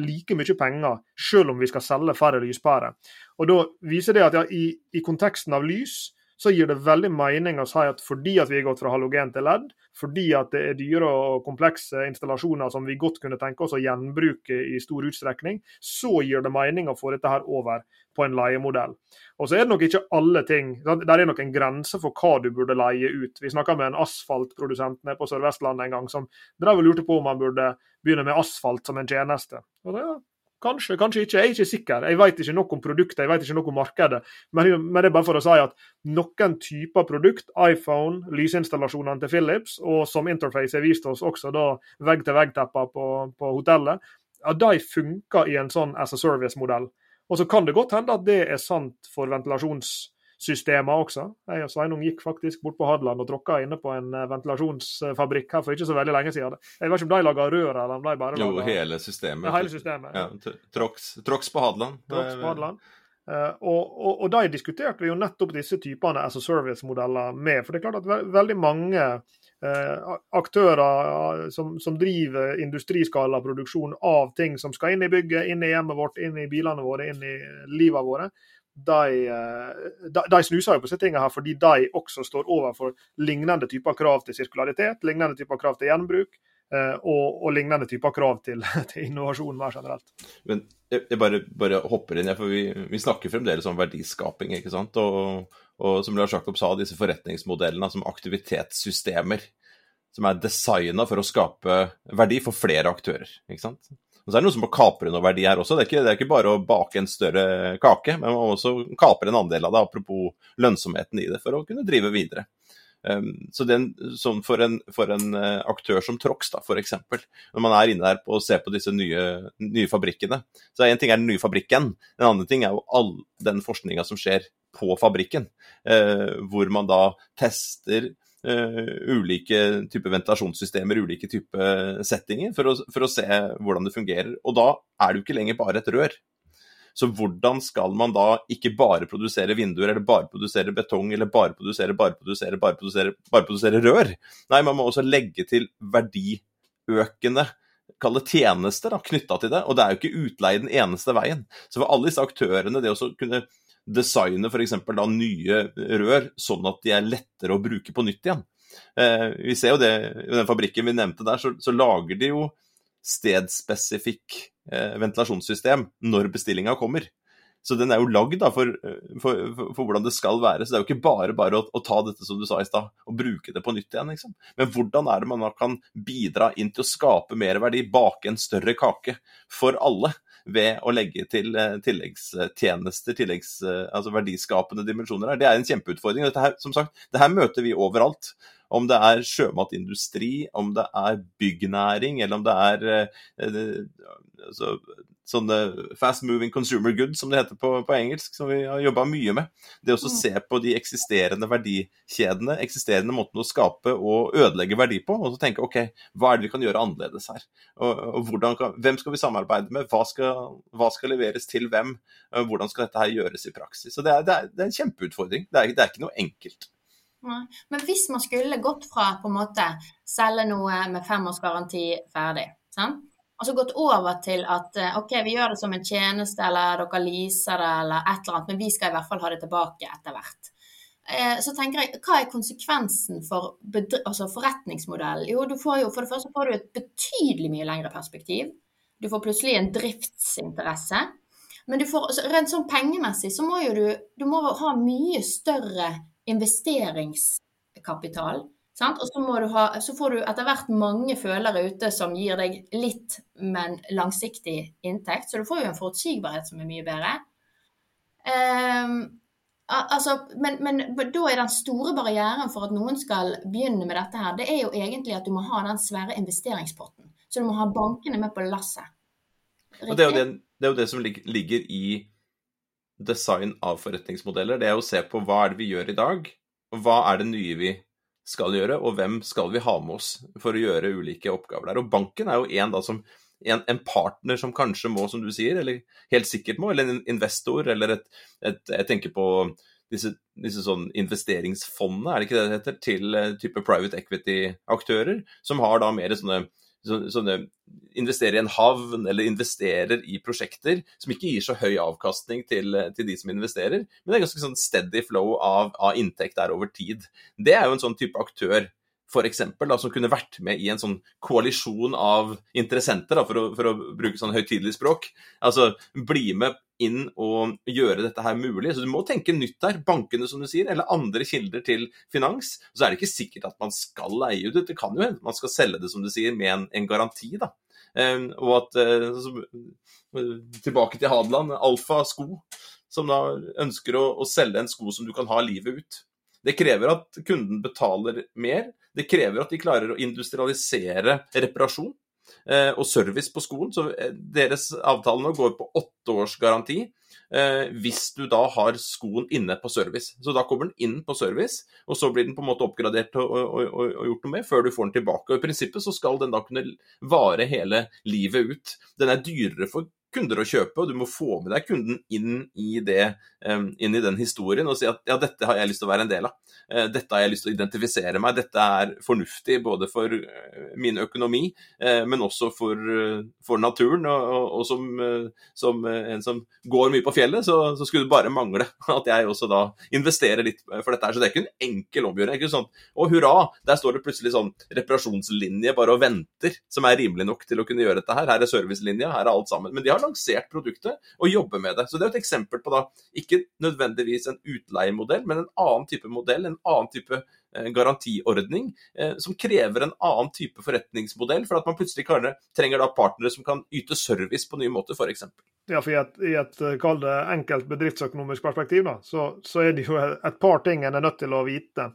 like mye penger selv om vi skal selge færre lyspærer? Og Da viser det at ja, i, i konteksten av lys så gir det veldig mening å si at fordi at vi har gått fra halogen til LED, fordi at det er dyre og komplekse installasjoner som vi godt kunne tenke oss å gjenbruke i stor utstrekning, så gir det mening å få dette her over på en leiemodell. Og så er det nok ikke alle ting. Der er nok en grense for hva du burde leie ut. Vi snakka med en asfaltprodusent nede på Sør-Vestlandet en gang som drev og lurte på om man burde begynne med asfalt som en tjeneste. Og det, ja, Kanskje, kanskje ikke. Jeg er ikke sikker. Jeg vet ikke noe om produktet, jeg vet ikke noe om markedet. Men, men, det er bare for å si at noen typer produkt, iPhone, lysinstallasjonene til Philips, og som Interface har vist oss også da vegg-til-vegg-tepper på, på, hotellet, ja, de funker i en sånn as a service-modell. Og så kan det godt hende at det er sant for ventilasjons systemer også. Jeg og Sveinung gikk faktisk bort på Hadeland og tråkka inne på en eh, ventilasjonsfabrikk her for ikke så veldig lenge siden. Jeg vet ikke om de laga rør, eller om de bare laga Jo, hele systemet. Ja, hele systemet. Ja. Trox, på Hadeland. Trox på Hadeland. Uh, og, og, og, de diskuterte vi jo nettopp disse typene as a service-modeller med. For det er klart at ve veldig mange uh, aktører som, som, driver industriskalaproduksjon av ting som skal inn i bygget, inn i hjemmet vårt, inn i bilene våre, inn i livet våre, eh, de, de, snuser jo på disse tingene her fordi de også står overfor lignende typer krav til sirkularitet, lignende typer krav til gjenbruk. Eh, og, og lignende typer krav til, <laughs> til, innovasjon mer generelt. Men jeg bare, bare, hopper inn, for vi, vi, snakker fremdeles om verdiskaping. ikke sant? Og, og som Lars Jakob sa, disse forretningsmodellene som aktivitetssystemer. Som er designa for å skape verdi for flere aktører. ikke sant? Og så er det noe som må kapre noe verdi her også. Det er, ikke, det er ikke bare å bake en større kake, men man må også kapre en andel av det, apropos lønnsomheten i det, for å kunne drive videre. Um, så den, sånn for, en, for en, uh, aktør som Trox, da, f.eks., når man er inne der på å se på disse nye, nye fabrikkene så En ting er den nye fabrikken, en annen ting er jo all den forskninga som skjer på fabrikken. Uh, hvor man da tester ulike typer ventilasjonssystemer, ulike typer settinger, for å, for å, se hvordan det fungerer. Og da er det jo ikke lenger bare et rør. Så hvordan skal man da ikke bare produsere vinduer, eller bare produsere betong, eller bare produsere, bare produsere, bare produsere, bare produsere rør? Nei, man må også legge til verdiøkende kalle tjenester knytta til det. Og det er jo ikke utleie den eneste veien. Så for alle disse aktørene, det å kunne designe f.eks. nye rør sånn at de er lettere å bruke på nytt igjen. Eh, vi ser jo det i den fabrikken vi nevnte der, så, så lager de jo stedspesifikk eh, ventilasjonssystem når bestillinga kommer. Så den er jo lagd for, for, for, for, hvordan det skal være. Så det er jo ikke bare bare å, å ta dette som du sa i stad, og bruke det på nytt igjen. Liksom. Men hvordan er det man da kan bidra inn til å skape mer verdi, bake en større kake for alle? Ved å legge til eh, tilleggstjenester, tilleggs, eh, altså verdiskapende dimensjoner her. Det er en kjempeutfordring. Dette her, som sagt, det her møter vi overalt. Om det er sjømatindustri, om det er byggnæring, eller om det er eh, altså, sånne fast moving consumer goods, som det heter på, på engelsk, som vi har jobba mye med. Det å mm. se på de eksisterende verdikjedene, eksisterende måtene å skape og ødelegge verdi på, og så tenke OK, hva er det vi kan gjøre annerledes her? Og, og kan, hvem skal vi samarbeide med? Hva skal, hva skal, leveres til hvem? Hvordan skal dette her gjøres i praksis? Så det er, det er, det er en kjempeutfordring. Det er, det er ikke noe enkelt. Men hvis man skulle gått fra på en måte selge noe med femårsgaranti ferdig, sant? Og så gått over til at eh, OK, vi gjør det som en tjeneste, eller dere leaser det, eller et eller annet, men vi skal i hvert fall ha det tilbake etter hvert. Eh, så tenker jeg, Hva er konsekvensen for altså forretningsmodellen? Jo, du får jo, For det første får du et betydelig mye lengre perspektiv. Du får plutselig en driftsinteresse. Men du får, altså, rent sånn pengemessig så må jo du, du må ha mye større investeringskapital og så, ha, så, får du etter hvert mange følere ute som gir deg litt, men langsiktig inntekt. Så du får jo en forutsigbarhet som er mye bedre. Um, Altså, men, men, da er den store barrieren for at noen skal begynne med dette her, det er jo egentlig at du må ha den svære investeringspotten. Så du må ha bankene med på lasset. Det det, det er, jo det, som ligger i design av forretningsmodeller. Det er å se på hva er det vi gjør i dag, og hva er det nye vi skal gjøre, og hvem skal vi ha med oss for å gjøre ulike oppgaver der. Og banken er jo en da som en, en, partner som kanskje må, som du sier, eller helt sikkert må, eller en investor, eller et, et Jeg tenker på disse, disse sånn investeringsfondene, er det ikke det det heter, til uh, type private equity-aktører, som har da mer sånne sånne, investerer i en havn eller investerer i prosjekter som ikke gir så høy avkastning til, til de som investerer, men det er ganske sånn steady flow av, av inntekt der over tid. Det er jo en sånn type aktør for eksempel, da, som kunne vært med i en sånn koalisjon av interessenter, da, for, å, for, å, bruke sånn høytidelig språk. Altså bli med inn og gjøre dette her mulig. Så du må tenke nytt der. Bankene, som du sier, eller andre kilder til finans. Så er det ikke sikkert at man skal leie ut. Det kan jo hende man skal selge det, som du sier, med en, en garanti. da. Um, og at uh, Tilbake til Hadeland. Alfa sko, som da ønsker å, å selge en sko som du kan ha livet ut. Det krever at kunden betaler mer. Det krever at de klarer å industrialisere reparasjon eh, og service på skolen. Så eh, deres avtale nå går på åtte års garanti eh, hvis du da har skoen inne på service. Så da kommer den inn på service, og så blir den på en måte oppgradert og, og, og, og gjort noe med før du får den tilbake. Og I prinsippet så skal den da kunne vare hele livet ut. Den er dyrere for kunder å kjøpe, og du må få med deg kunden inn i, det, inn i den historien og si at ja, dette har jeg lyst til å være en del av. Eh, dette har jeg lyst til å identifisere meg, dette er fornuftig både for eh, min økonomi, eh, men også for, for naturen. Og, og som, som, en som går mye på fjellet, så, så, skulle det bare mangle <laughs> at jeg også da investerer litt for dette her. Så det er ikke en enkel omgjøring. ikke sånn, Å hurra, der står det plutselig sånn reparasjonslinje bare og venter, som er rimelig nok til å kunne gjøre dette her. Her er servicelinja, her er alt sammen. Men de har lansert produktet og jobber med det. Så det er et eksempel på da ikke nødvendigvis en utleiemodell, men en annen type modell, en annen type eh, garantiordning, eh, som krever en annen type forretningsmodell, for at man plutselig trenger da partnere som kan yte service på nye måter, f.eks. Ja, for I et, i et det, enkelt bedriftsøkonomisk perspektiv da, så, så, er det jo et par ting en er nødt til å vite.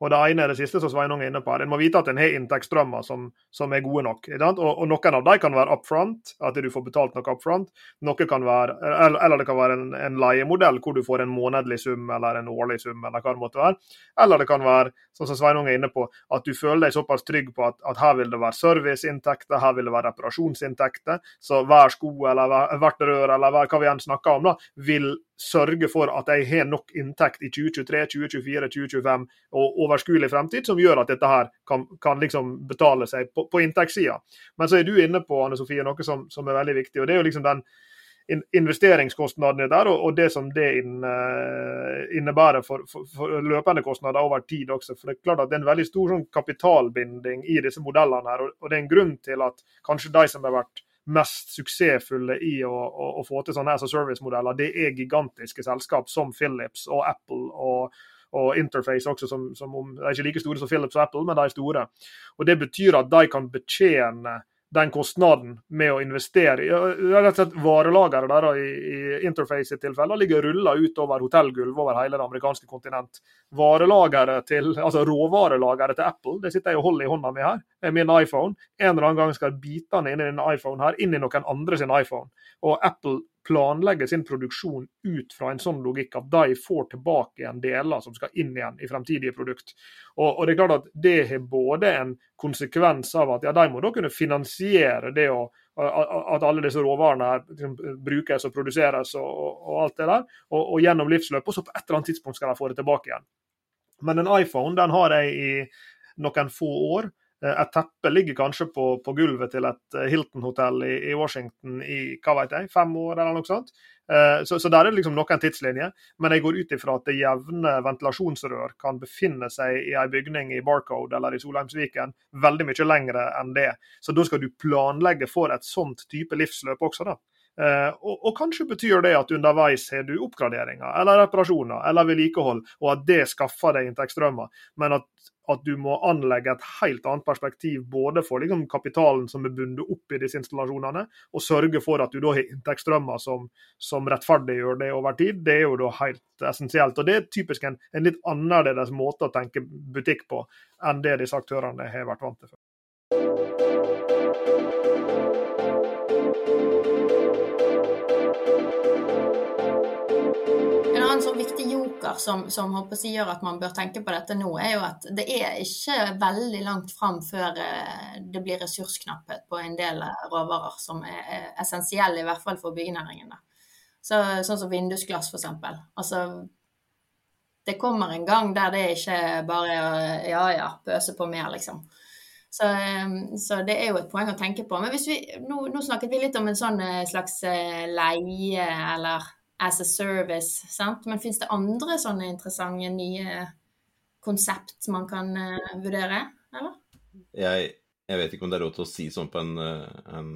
Og Det ene er det siste som Sveinung er inne på. her. En må vite at en har inntektsstrømmer som, som, er gode nok. Og, og, Noen av dem kan være up front, at du får betalt noe up front. Noe kan være, eller, eller det kan være en, en, leiemodell hvor du får en månedlig sum eller en årlig sum. Eller hva det måtte være. Eller det kan være sånn som Sveinung er inne på, at du føler deg såpass trygg på at, at her vil det være serviceinntekter, her vil det være reparasjonsinntekter. Så hver sko eller hvert rør eller hver, hva vi enn snakker om, da, vil sørge for at jeg har nok inntekt i 2023, 2024, 2025 og overskuelig fremtid, som gjør at dette her kan, kan liksom betale seg på, på inntektssida. Men så er du inne på Anne Sofie, noe som, som, er veldig viktig. og det er jo liksom den investeringskostnadene der, og, det som det innebærer for, for, for, løpende kostnader over tid også. For Det er klart at det er en veldig stor sånn, kapitalbinding i disse modellene. her, og Det er en grunn til at kanskje de som har vært mest suksessfulle i å, å, å få til sånne as a service-modeller, det er gigantiske selskap som Philips og Apple og, og Interface også, som, som om, de er ikke like store som Philips og Apple, men de er store. Og Det betyr at de kan betjene den kostnaden med å investere i rett og slett Varelageret der i, i Interface i tilfelle ligger rulla utover hotellgulv over hele det amerikanske kontinent. Varelageret til, altså Råvarelageret til Apple det sitter jeg og holder i hånda mi her, med min iPhone. En eller annen gang skal bitene inn i denne iPhone her, inn i noen andre sin iPhone. Og Apple planlegge sin produksjon ut fra en sånn logikk at de får tilbake igjen deler som skal inn igjen i fremtidige produkt. Og, og Det er klart at det har både en konsekvens av at ja, de må da kunne finansiere det å at alle disse råvarene liksom, brukes og produseres og, og, alt det der, og, og gjennom livsløpet. Og så på et eller annet tidspunkt skal de få det tilbake igjen. Men en iPhone den har jeg i noen få år. Eh, et teppe ligger kanskje på, på gulvet til et eh, Hilton-hotell i, i, Washington i hva vet jeg, fem år eller noe sånt. Eh, så, så der er det liksom noen tidslinjer. Men jeg går ut ifra at det jevne ventilasjonsrør kan befinne seg i en bygning i Barcode eller i Solheimsviken veldig mye lengre enn det. Så da skal du planlegge for et sånt type livsløp også, da. Eh, og, og, kanskje betyr det at underveis har du oppgraderinger eller reparasjoner eller vedlikehold, og at det skaffer deg inntektsstrømmer. Men at, at, du må anlegge et helt annet perspektiv både for liksom, kapitalen som er bundet opp i disse installasjonene, og sørge for at du da har inntektsstrømmer som, som rettferdiggjør det over tid, det er jo da helt essensielt. Og Det er typisk en, en litt annerledes måte å tenke butikk på enn det disse aktørene har vært vant til før. Viktig som, som, som gjør at man bør tenke på dette nå, er jo at det er ikke veldig langt fram før eh, det blir ressursknapphet på en del råvarer som er essensielle, i hvert fall for byggenæringen. Så, sånn som vindusglass, f.eks. Altså, det kommer en gang der det ikke bare er ja ja, pøse på mer, liksom. Så, eh, så, det er jo et poeng å tenke på. Men hvis vi, nå, nå snakket vi litt om en sånn eh, slags leie eller as a service. Sant? Men fins det andre sånne interessante nye konsept man kan uh, vurdere, eller? Jeg, jeg, vet ikke om det er lov til å si sånn på en, eh, en,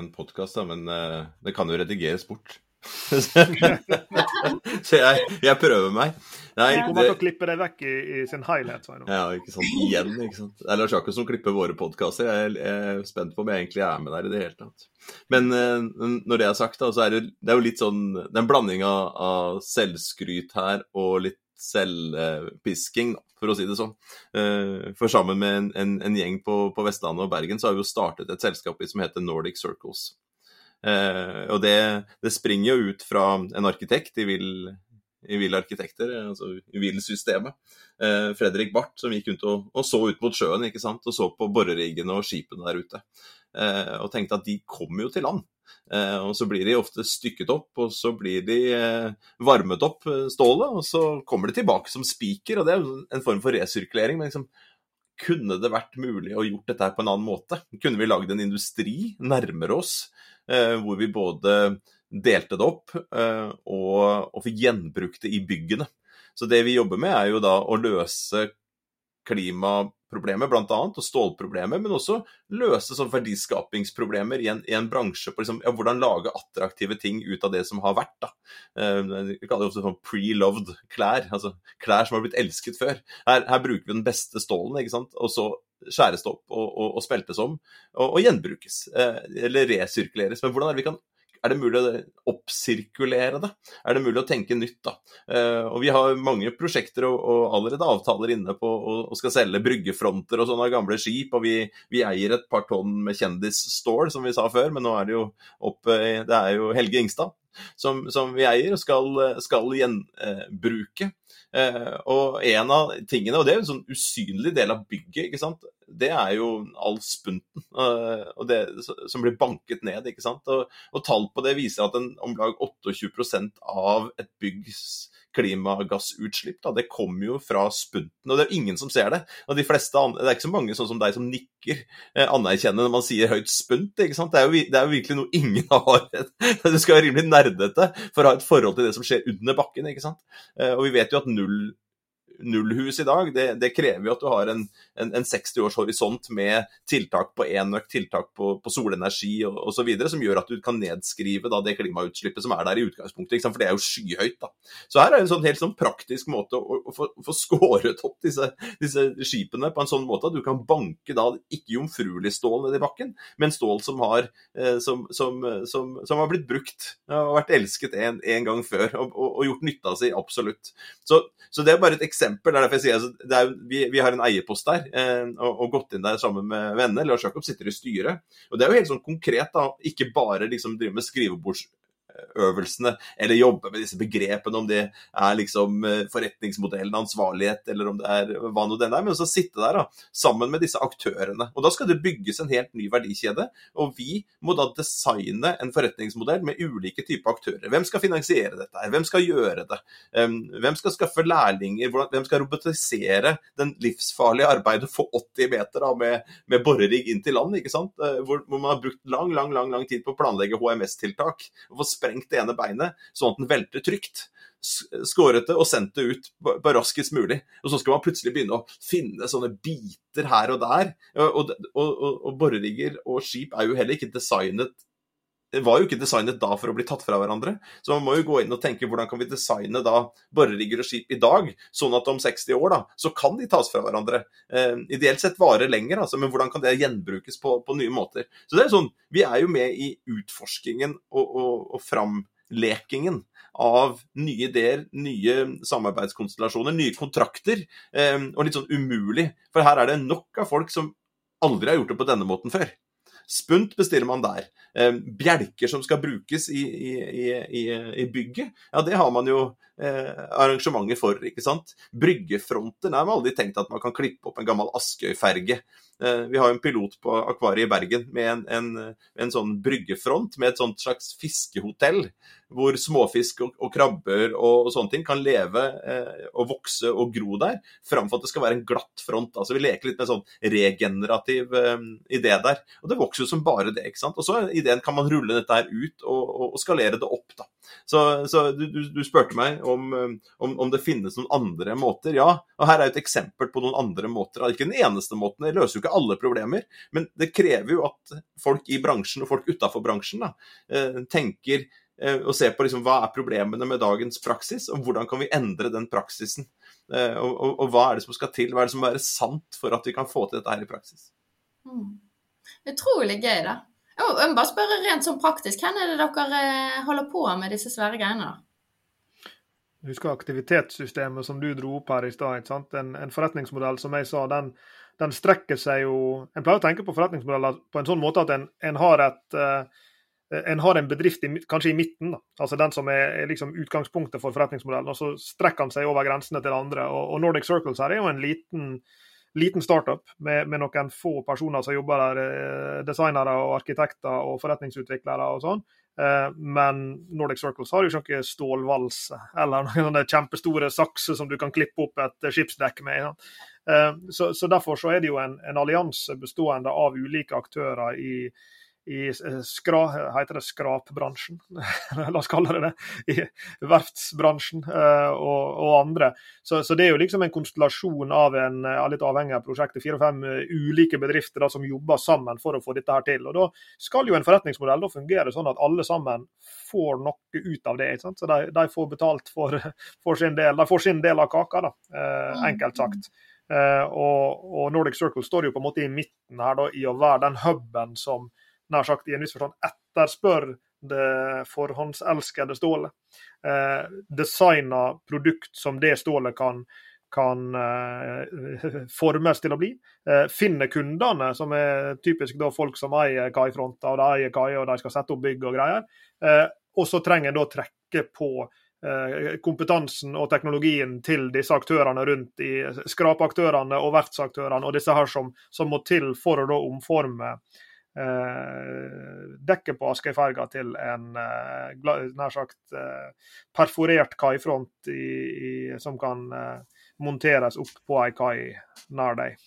en podkast, men uh, det kan jo redigeres bort. <laughs> så jeg, jeg, prøver meg. Nei, De kommer til å klippe deg vekk i, i sin highlight. Ja, ikke sant. Igjen, ikke sant. Det er Lars Jakob som klipper våre podkaster. Jeg, jeg, er spent på om jeg egentlig er med der i det hele tatt. Men uh, når det er sagt, da, så er det, det er jo litt sånn Det er en blanding av, av selvskryt her og litt selvpisking, for å si det sånn. Uh, for sammen med en, en, en gjeng på, på, Vestlandet og Bergen, så har vi jo startet et selskap som heter Nordic Circles. Uh, og det, det, springer jo ut fra en arkitekt i Vil, i Vil Arkitekter, altså i Vil-systemet. Uh, Fredrik Barth, som gikk rundt og, og, så ut mot sjøen ikke sant? og så på boreriggene og skipene der ute. Og tenkte at de kommer jo til land. og så blir de ofte stykket opp, og så blir de varmet opp, stålet, og så kommer de tilbake som spiker. Og det er jo en form for resirkulering. men liksom kunne det vært mulig å gjort dette på en annen måte? Kunne vi lagd en industri nærmere oss, eh, hvor vi både delte det opp eh, og, og fikk gjenbrukt det i byggene? Så det vi jobber med, er jo da å løse klimaproblemet bl.a., og stålproblemet, men også løse sånn verdiskapingsproblemer i en, i en bransje på liksom, ja, hvordan lage attraktive ting ut av det som har vært. da. Uh, vi kaller det også sånn pre-loved klær, altså klær som har blitt elsket før. Her, her bruker vi den beste stålen, ikke sant? og så skjæres opp og, og, og speltes om og, og gjenbrukes. Uh, eller resirkuleres. Men hvordan er det vi kan er det mulig å oppsirkulere det? Er det mulig å tenke nytt, da? Uh, og vi har mange prosjekter og, og, allerede avtaler inne på og skal selge bryggefronter og sånne gamle skip. Og vi, vi eier et par tonn med kjendisstål, som vi sa før, men nå er det jo opp Det er jo Helge Ingstad som, som vi eier og skal, skal gjenbruke. Eh, og en av tingene, og det er en sånn usynlig del av bygget, ikke sant? det er jo all spunten eh, det, som blir banket ned. ikke sant? Og, og tall på det viser at en, om lag 28% av et byggs klimagassutslipp. Da. Det kommer jo fra spunten, og det er ingen som ser det. Og de fleste, Det er ikke så mange sånn som deg som nikker eh, anerkjennende når man sier høyt spunt. ikke sant? Det er, jo, det er jo virkelig noe ingen <laughs> har. Du skal være rimelig nerdete for å ha et forhold til det som skjer under bakken. ikke sant? Eh, og vi vet jo at null nullhus i dag, det, det, krever jo at du har en, en, en 60 års horisont med tiltak på enøk, tiltak på, på solenergi osv., som gjør at du kan nedskrive da, det klimautslippet som er der i utgangspunktet. For det er jo skyhøyt. da. Så her er det en sånn helt sånn praktisk måte å, å, få, få skåret opp disse, disse, skipene på en sånn måte at du kan banke da ikke jomfruelig stål ned i bakken, men stål som har, eh, som, som, som, som, har blitt brukt og vært elsket en, en gang før og, og, og gjort nytta si, absolutt. Så, så det er bare et eksempel eksempel. Det er derfor jeg sier altså, er, vi, vi, har en eierpost der, eh, og, og, gått inn der sammen med venner. Lars Jakob sitter i styret. Og det er jo helt sånn konkret, da. Ikke bare liksom drive med skrivebords øvelsene, eller jobbe med disse begrepene, om det er liksom eh, forretningsmodellen, ansvarlighet, eller om det er hva nå det er. Men så sitte der da, sammen med disse aktørene. Og Da skal det bygges en helt ny verdikjede. Og vi må da designe en forretningsmodell med ulike typer aktører. Hvem skal finansiere dette? her? Hvem skal gjøre det? Hvem skal skaffe lærlinger? Hvem skal robotisere den livsfarlige arbeidet for 80 meter da, med, med borerigg inn til land? ikke sant? Eh, hvor, hvor, man har brukt lang, lang, lang, lang tid på å planlegge HMS-tiltak. få sprengt det ene beinet, sånn at den velter trygt. Skåret det og sendt det ut på raskest mulig. Og så skal man plutselig begynne å finne sånne biter her og der. Og, og, og, og borerigger og skip er jo heller ikke designet var jo ikke designet da for å bli tatt fra hverandre. Så man må jo gå inn og tenke hvordan kan vi designe da borerigger og skip i dag, sånn at om 60 år da, så kan de tas fra hverandre. Eh, ideelt sett varer lenger, altså, men hvordan kan det gjenbrukes på, på, nye måter. Så det er sånn, Vi er jo med i utforskingen og, og, og framlekingen av nye ideer, nye samarbeidskonstellasjoner, nye kontrakter. Eh, og litt sånn umulig, for her er det nok av folk som aldri har gjort det på denne måten før. Spunt bestiller man der. Eh, bjelker som skal brukes i, i, i, i, bygget, ja det har man jo arrangementer for, ikke sant. Bryggefronter, der har man aldri tenkt at man kan klippe opp en gammel Askøy-ferge. Eh, vi har jo en pilot på Akvariet i Bergen med en, en, en, sånn bryggefront med et sånt slags fiskehotell hvor småfisk og, og krabber og, og, sånne ting kan leve eh, og vokse og gro der, framfor at det skal være en glatt front. Altså Vi leker litt med en sånn regenerativ eh, idé der. Og det vokser jo som bare det. ikke sant? Og så ideen kan man rulle dette her ut og, og skalere det opp. da. Så, så du, du, du, spurte meg om, om, om, det finnes noen andre måter. Ja, og her er et eksempel på noen andre måter. Ikke den eneste måten, det løser jo ikke alle problemer, men det krever jo at folk i bransjen og folk utafor bransjen da, eh, tenker Eh, og ser på liksom, hva er problemene med dagens praksis, og hvordan kan vi endre den praksisen. Eh, og, og, og, hva er det som skal til, hva er det som må være sant for at vi kan få til dette her i praksis. Mm. Utrolig gøy, da. Jeg må bare spørre rent sånn praktisk, hvem er det dere eh, holder på med disse svære greiene? da? husker aktivitetssystemet som du dro opp her i stad. En, en, forretningsmodell som jeg sa, den, den, strekker seg jo En pleier å tenke på forretningsmodeller på en sånn måte at en, en har et Eh, en har en bedrift i, kanskje i midten, da. altså den som er, er liksom utgangspunktet for forretningsmodellen. og Så strekker han seg over grensene til andre. Og, og Nordic Circles her er jo en liten, liten startup med, med, noen få personer som jobber der. Eh, designere og arkitekter og forretningsutviklere og sånn. Eh, men Nordic Circles har jo ikke noe stålvalse eller noen kjempestore sakser som du kan klippe opp et skipsdekk med. Så, så Derfor så er det jo en, en allianse bestående av ulike aktører i i eh, skra, heter det skrapbransjen, <laughs> la oss kalle det det, i verftsbransjen uh, og, og, andre. Så, så, det er jo liksom en konstellasjon av en, uh, litt avhengig av prosjektet, fire-fem ulike bedrifter da, som jobber sammen for å få dette her til. Og Da skal jo en forretningsmodell da fungere sånn at alle sammen får noe ut av det. Så de, de, får betalt for, <laughs> for, sin del, de får sin del av kaka, da, mm. enkelt sagt. Og, og, Nordic Circle står jo på en måte i midten her da, i å være den huben som nær sagt i en viss forstand etterspør det forhåndselskede stålet. Eh, designa produkt som det stålet kan, kan eh, <laughs> formes til å bli. Eh, finner kundene, som er typisk da folk som eier kaifronter og de eier kaier og de skal sette opp bygg og greier. Eh, og så trenger en da trekke på eh, kompetansen og teknologien til disse aktørene rundt i skrapeaktørene og verftsaktørene og disse her som, som må til for å da omforme eh, dekket på Askøyferga til en eh, nær sagt eh, perforert kaifront som kan eh, monteres opp på ei kai nær deg.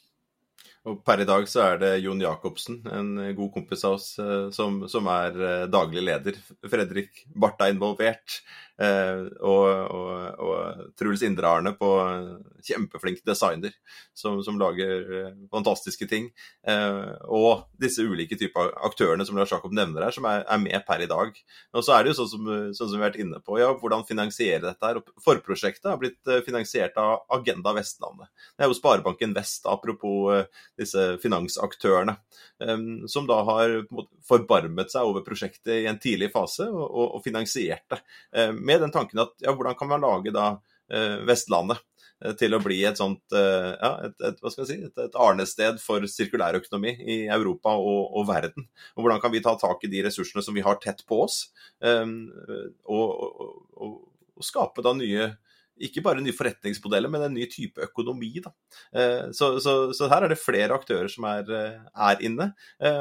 Og Per i dag så er det Jon Jacobsen, en god kompis av oss, eh, som, som er eh, daglig leder. Fredrik Barth er involvert. Eh, og, og, og, Truls Indre Arne på kjempeflink designer som, som, lager fantastiske ting. Og disse ulike typer aktørene som Lars Jakob nevner her, som er, er, med per i dag. Og så er det jo sånn som, sånn som vi har vært inne på, ja, hvordan finansiere dette her. Forprosjektet har blitt finansiert av Agenda Vestlandet. Det er jo Sparebanken Vest, apropos disse finansaktørene, som da har forbarmet seg over prosjektet i en tidlig fase og, og, finansiert det med den tanken at ja, hvordan kan man lage da eh, Vestlandet eh, til å bli et sånt eh, ja, et, et, hva skal jeg si, et, et arnested for sirkulærøkonomi i Europa og, og, verden. Og hvordan kan vi ta tak i de ressursene som vi har tett på oss, um, og, og, og, skape da nye ikke bare nye forretningsmodeller, men en ny type økonomi. Da. Så, så, så her er det flere aktører som er, er inne.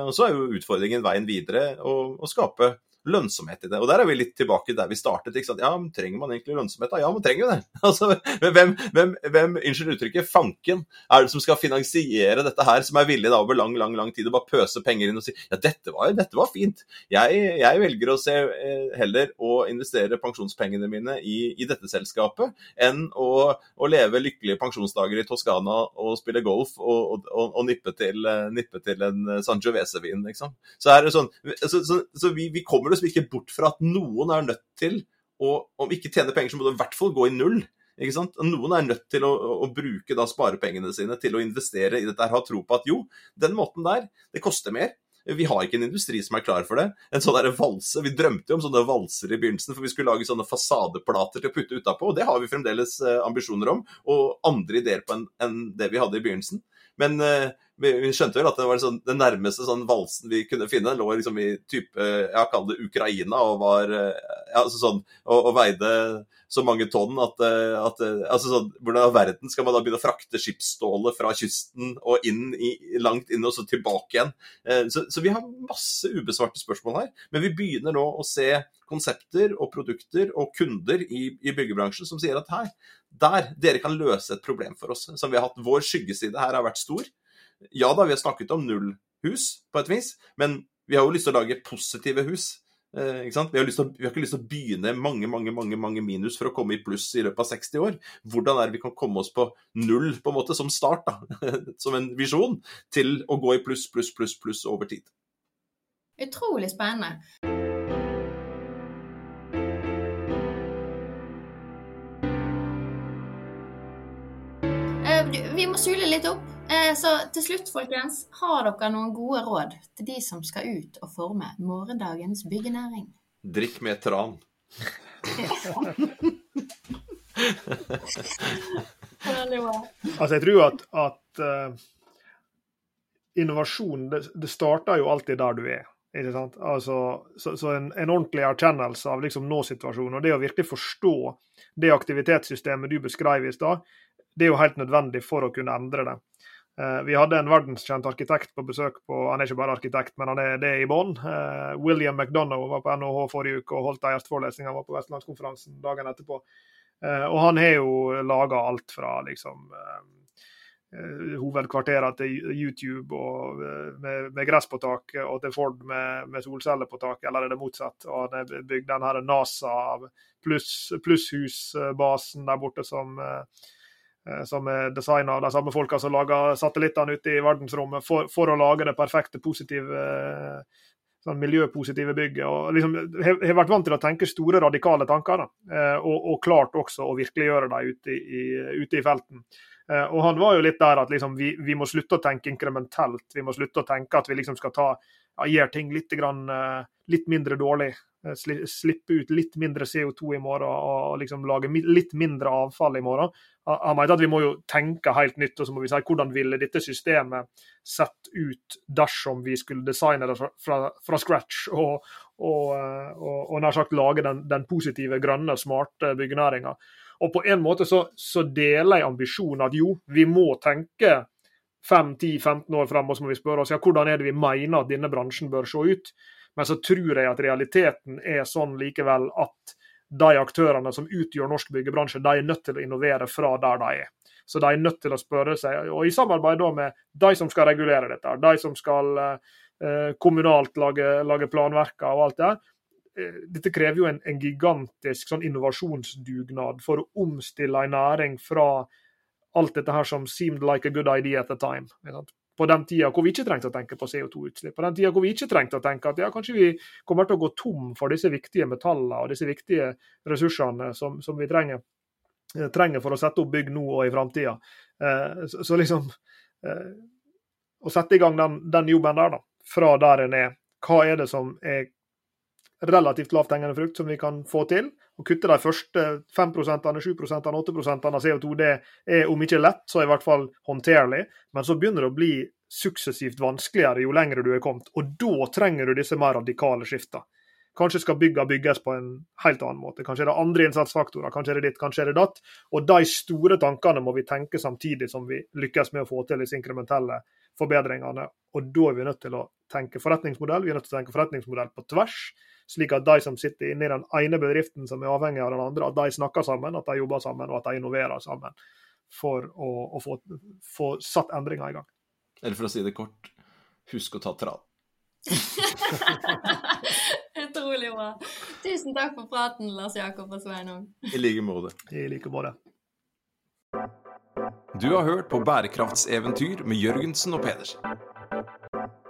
Og så er jo utfordringen veien videre å skape lønnsomhet i det. Og Der er vi litt tilbake der vi startet. ikke sant? Ja, men Trenger man egentlig lønnsomhet? da? Ja, man trenger jo det. <laughs> Altså, hvem, hvem, hvem unnskyld uttrykket, fanken er det som skal finansiere dette her, som er villig da over lang lang, lang tid å bare pøse penger inn og si ja, dette var, dette var fint. Jeg, jeg, velger å se eh, heller å investere pensjonspengene mine i, i dette selskapet enn å, å, leve lykkelige pensjonsdager i Toskana og spille golf og, og, og, og nippe, til, nippe, til, en San Giovese-vin. liksom. Så, er det sånn, så, så, så vi, vi kommer liksom ikke bort fra at noen er nødt til å Om ikke tjene penger, så må det i hvert fall gå i null. Ikke sant? Noen er nødt til å, å bruke da sparepengene sine til å investere i dette, her, ha tro på at jo, den måten der, det koster mer. Vi har ikke en industri som er klar for det. En sånn der valse, Vi drømte jo om sånne valser i begynnelsen, for vi skulle lage sånne fasadeplater til å putte utapå. Og det har vi fremdeles eh, ambisjoner om, og andre ideer på enn en det vi hadde i begynnelsen. Men uh, vi, vi, skjønte vel at det var sånn, den nærmeste sånn valsen vi kunne finne, lå liksom i type Jeg kaller det Ukraina, og var ja, altså sånn, og, og veide så mange tonn at, eh, at eh, altså sånn, Hvordan i verden skal man da begynne å frakte skipsstålet fra kysten og inn i, langt inn og så tilbake igjen? Eh, så, så, vi har masse ubesvarte spørsmål her. Men vi begynner nå å se konsepter og produkter og kunder i, i byggebransjen som sier at her, der, dere kan løse et problem for oss. Som vi har hatt, Vår skyggeside her har vært stor. Ja da, vi har snakket om nullhus på et vis, men vi har jo lyst til å lage positive hus. Eh, vi, har å, vi, har ikke lyst til å begynne mange mange, mange, mange minus for å komme i pluss i løpet av 60 år. Hvordan er det vi kan komme oss på null på en måte, som start, da, <laughs> som en visjon, til å gå i pluss, pluss, pluss, pluss over tid? Utrolig spennende. Eh, vi må sule litt opp. Eh, så til slutt, folkens, har dere noen gode råd til de som skal ut og forme morgendagens byggenæring? Drikk med tran. <laughs> altså, jeg tror at, at uh, innovasjon det, det, starter jo alltid der du er. Ikke sant? Altså, så, så en, en, ordentlig erkjennelse av liksom nå-situasjonen, og det å virkelig forstå det aktivitetssystemet du beskrev i stad, det er jo helt nødvendig for å kunne endre det. Eh, vi hadde en verdenskjent arkitekt på besøk på Han er ikke bare arkitekt, men han er det i bånn. Eh, William McDonagh var på NHH forrige uke og holdt en gjesteforelesning. Han var på Vestlandskonferansen dagen etterpå. Eh, og han har jo laga alt fra liksom hovedkvarterene til YouTube og med, med, gress på taket, og til Ford med, med solceller på taket, eller er det motsatt? Og han har bygd den her NASA plusshusbasen der borte som som er designa av de samme folka som lager satellittene ute i verdensrommet, for, for å lage det perfekte positive eh, sånn miljøpositive bygget. og liksom, Har vært vant til å tenke store, radikale tanker, eh, og, og, klart også å virkeliggjøre dem ute ute i felten. Og Han var jo litt der at liksom, vi, vi, må slutte å tenke inkrementelt. Vi må slutte å tenke at vi liksom skal ta, ja, gjøre ting litt, grann, litt mindre dårlig. Eh, slippe ut litt mindre CO2 i morgen og liksom lage litt mindre avfall i morgen. Han mente at vi må jo tenke helt nytt, og så må vi si hvordan ville dette systemet sett ut dersom vi skulle designe det fra, fra, scratch og, og, eh, og, og, nær sagt lage den, den positive, grønne, smarte byggenæringa. Og på en måte så, så deler jeg ambisjonen at jo, vi må tenke 5-10-15 år frem, og så må vi spørre oss ja, hvordan er det vi mener at denne bransjen bør se ut. Men så tror jeg at realiteten er sånn likevel at de aktørene som utgjør norsk byggebransje, de er nødt til å innovere fra der de er. Så de er nødt til å spørre seg, og i samarbeid med de som skal regulere dette, de som skal eh, kommunalt lage, lage planverker og alt det der. dette krever jo en, en gigantisk sånn innovasjonsdugnad for å omstille en næring fra alt dette her som seemed like a good idea at the time på den tida hvor vi ikke trengte å tenke på CO2-utslipp. På den tida hvor vi ikke trengte å tenke at ja, kanskje vi kommer til å gå tom for disse viktige metallene og disse viktige ressursene som, som vi trenger, eh, trenger, for å sette opp bygg nå og i framtida. Eh, så, så, liksom eh, Å sette i gang den, den jobben der, da, fra der en er. Hva er det som er relativt lavthengende frukt som vi kan få til? Å kutte de første 5% 7% 8 av CO2 det er om ikke lett, så i hvert fall håndterlig. Men så begynner det å bli suksessivt vanskeligere jo lenger du er kommet. Og da trenger du disse mer radikale skiftene. Kanskje skal bygga bygges på en helt annen måte. Kanskje er det andre innsatsfaktorer, kanskje er det ditt, kanskje er det datt. Og de store tankene må vi tenke samtidig som vi lykkes med å få til disse inkrementelle forbedringene. Og da er vi nødt til å tenke forretningsmodell. Vi er nødt til å tenke forretningsmodell på tvers slik at de som sitter inne i den ene bedriften som er avhengig av den andre, at de snakker sammen, at de jobber sammen og at de innoverer sammen for å, å få, få, satt endringer i gang. Eller for å si det kort, husk å ta tran. <laughs> Utrolig bra. Tusen takk for praten, Lars Jakob og Sveinung. I like måte. I like måte. Du har hørt på bærekraftseventyr med Jørgensen og Pedersen.